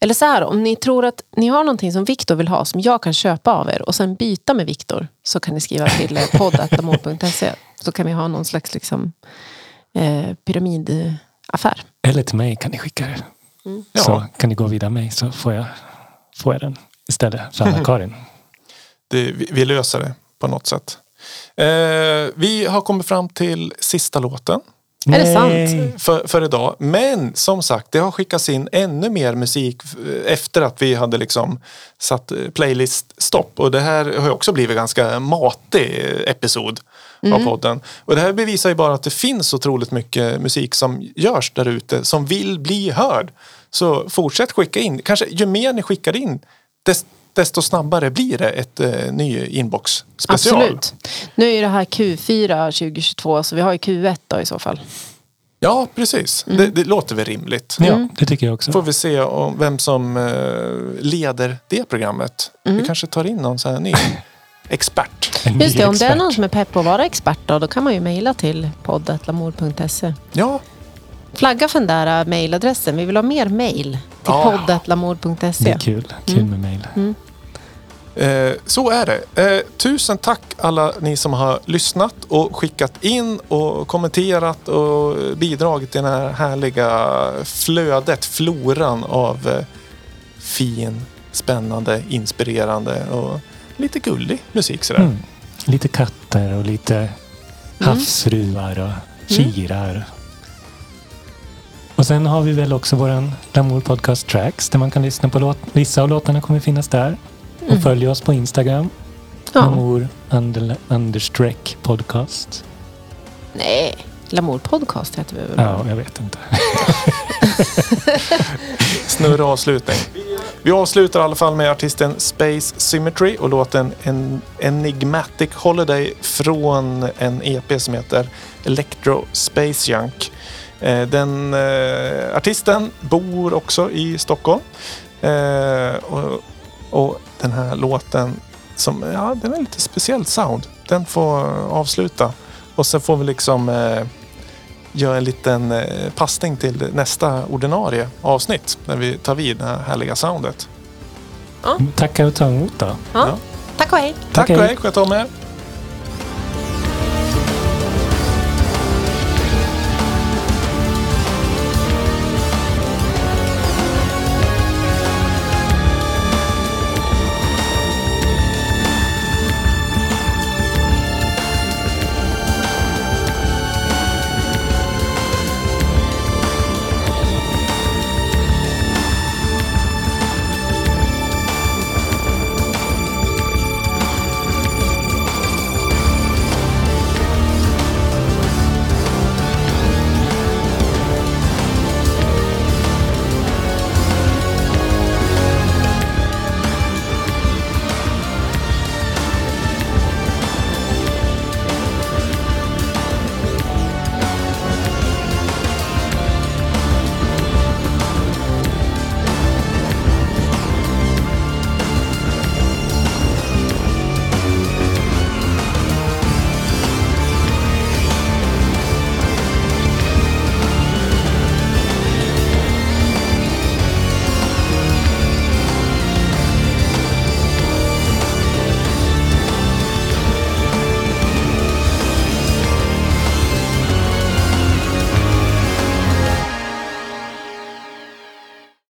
eller så här, om ni tror att ni har någonting som Viktor vill ha som jag kan köpa av er och sen byta med Viktor så kan ni skriva till podd.amor.se så kan vi ha någon slags liksom, eh, pyramidaffär. Eller till mig kan ni skicka det. Ja. Så kan ni gå vidare mig så får jag, får jag den istället för Anna-Karin. Vi, vi löser det på något sätt. Eh, vi har kommit fram till sista låten. Är det sant? för, för idag. Men som sagt, det har skickats in ännu mer musik eh, efter att vi hade liksom satt eh, playlist-stopp. Och det här har också blivit ganska matig eh, episod av podden. Och det här bevisar ju bara att det finns otroligt mycket musik som görs där ute som vill bli hörd. Så fortsätt skicka in. Kanske ju mer ni skickar in dest, desto snabbare blir det ett eh, ny inbox special. Absolut. Nu är det här Q4 2022 så vi har ju Q1 då i så fall. Ja, precis. Det, det låter väl rimligt. Ja, det tycker jag också. Får vi se om vem som eh, leder det programmet. Vi kanske tar in någon sån här ny expert. Just det, om det är någon som är pepp på att vara expert då, då kan man ju mejla till podd.lamour.se. Ja, Flagga för den där äh, mejladressen. Vi vill ha mer mejl till Ja. Det podd.lamour.se. är kul. Kul med mejl. eh, så är det. Eh, tusen tack alla ni som har lyssnat och skickat in och kommenterat och bidragit till det här härliga flödet, floran av eh, fin, spännande, inspirerande och lite gullig musik sådär. Mm. Lite katter och lite havsfruar och kirar. Och sen har vi väl också våran Lamour Podcast Tracks där man kan lyssna på låt. Vissa av låtarna kommer finnas där. Och följ oss på Instagram. Ja. Lamour under, understreck podcast. Nej, Lamour Podcast heter vi väl? Ja, jag vet inte. Snurra avslutning. Vi avslutar i alla fall med artisten Space Symmetry och låten en Enigmatic Holiday från en EP som heter Electro Space Junk. Eh, den eh, artisten bor också i Stockholm. Eh, och, och den här låten som, ja, den är lite speciellt sound. Den får avsluta. Och sen får vi liksom eh, göra en liten eh, passning till nästa ordinarie avsnitt när vi tar vid det här härliga soundet. Tackar och ta emot då. Ja. Tack och hej. Tack och hej, sköt om er.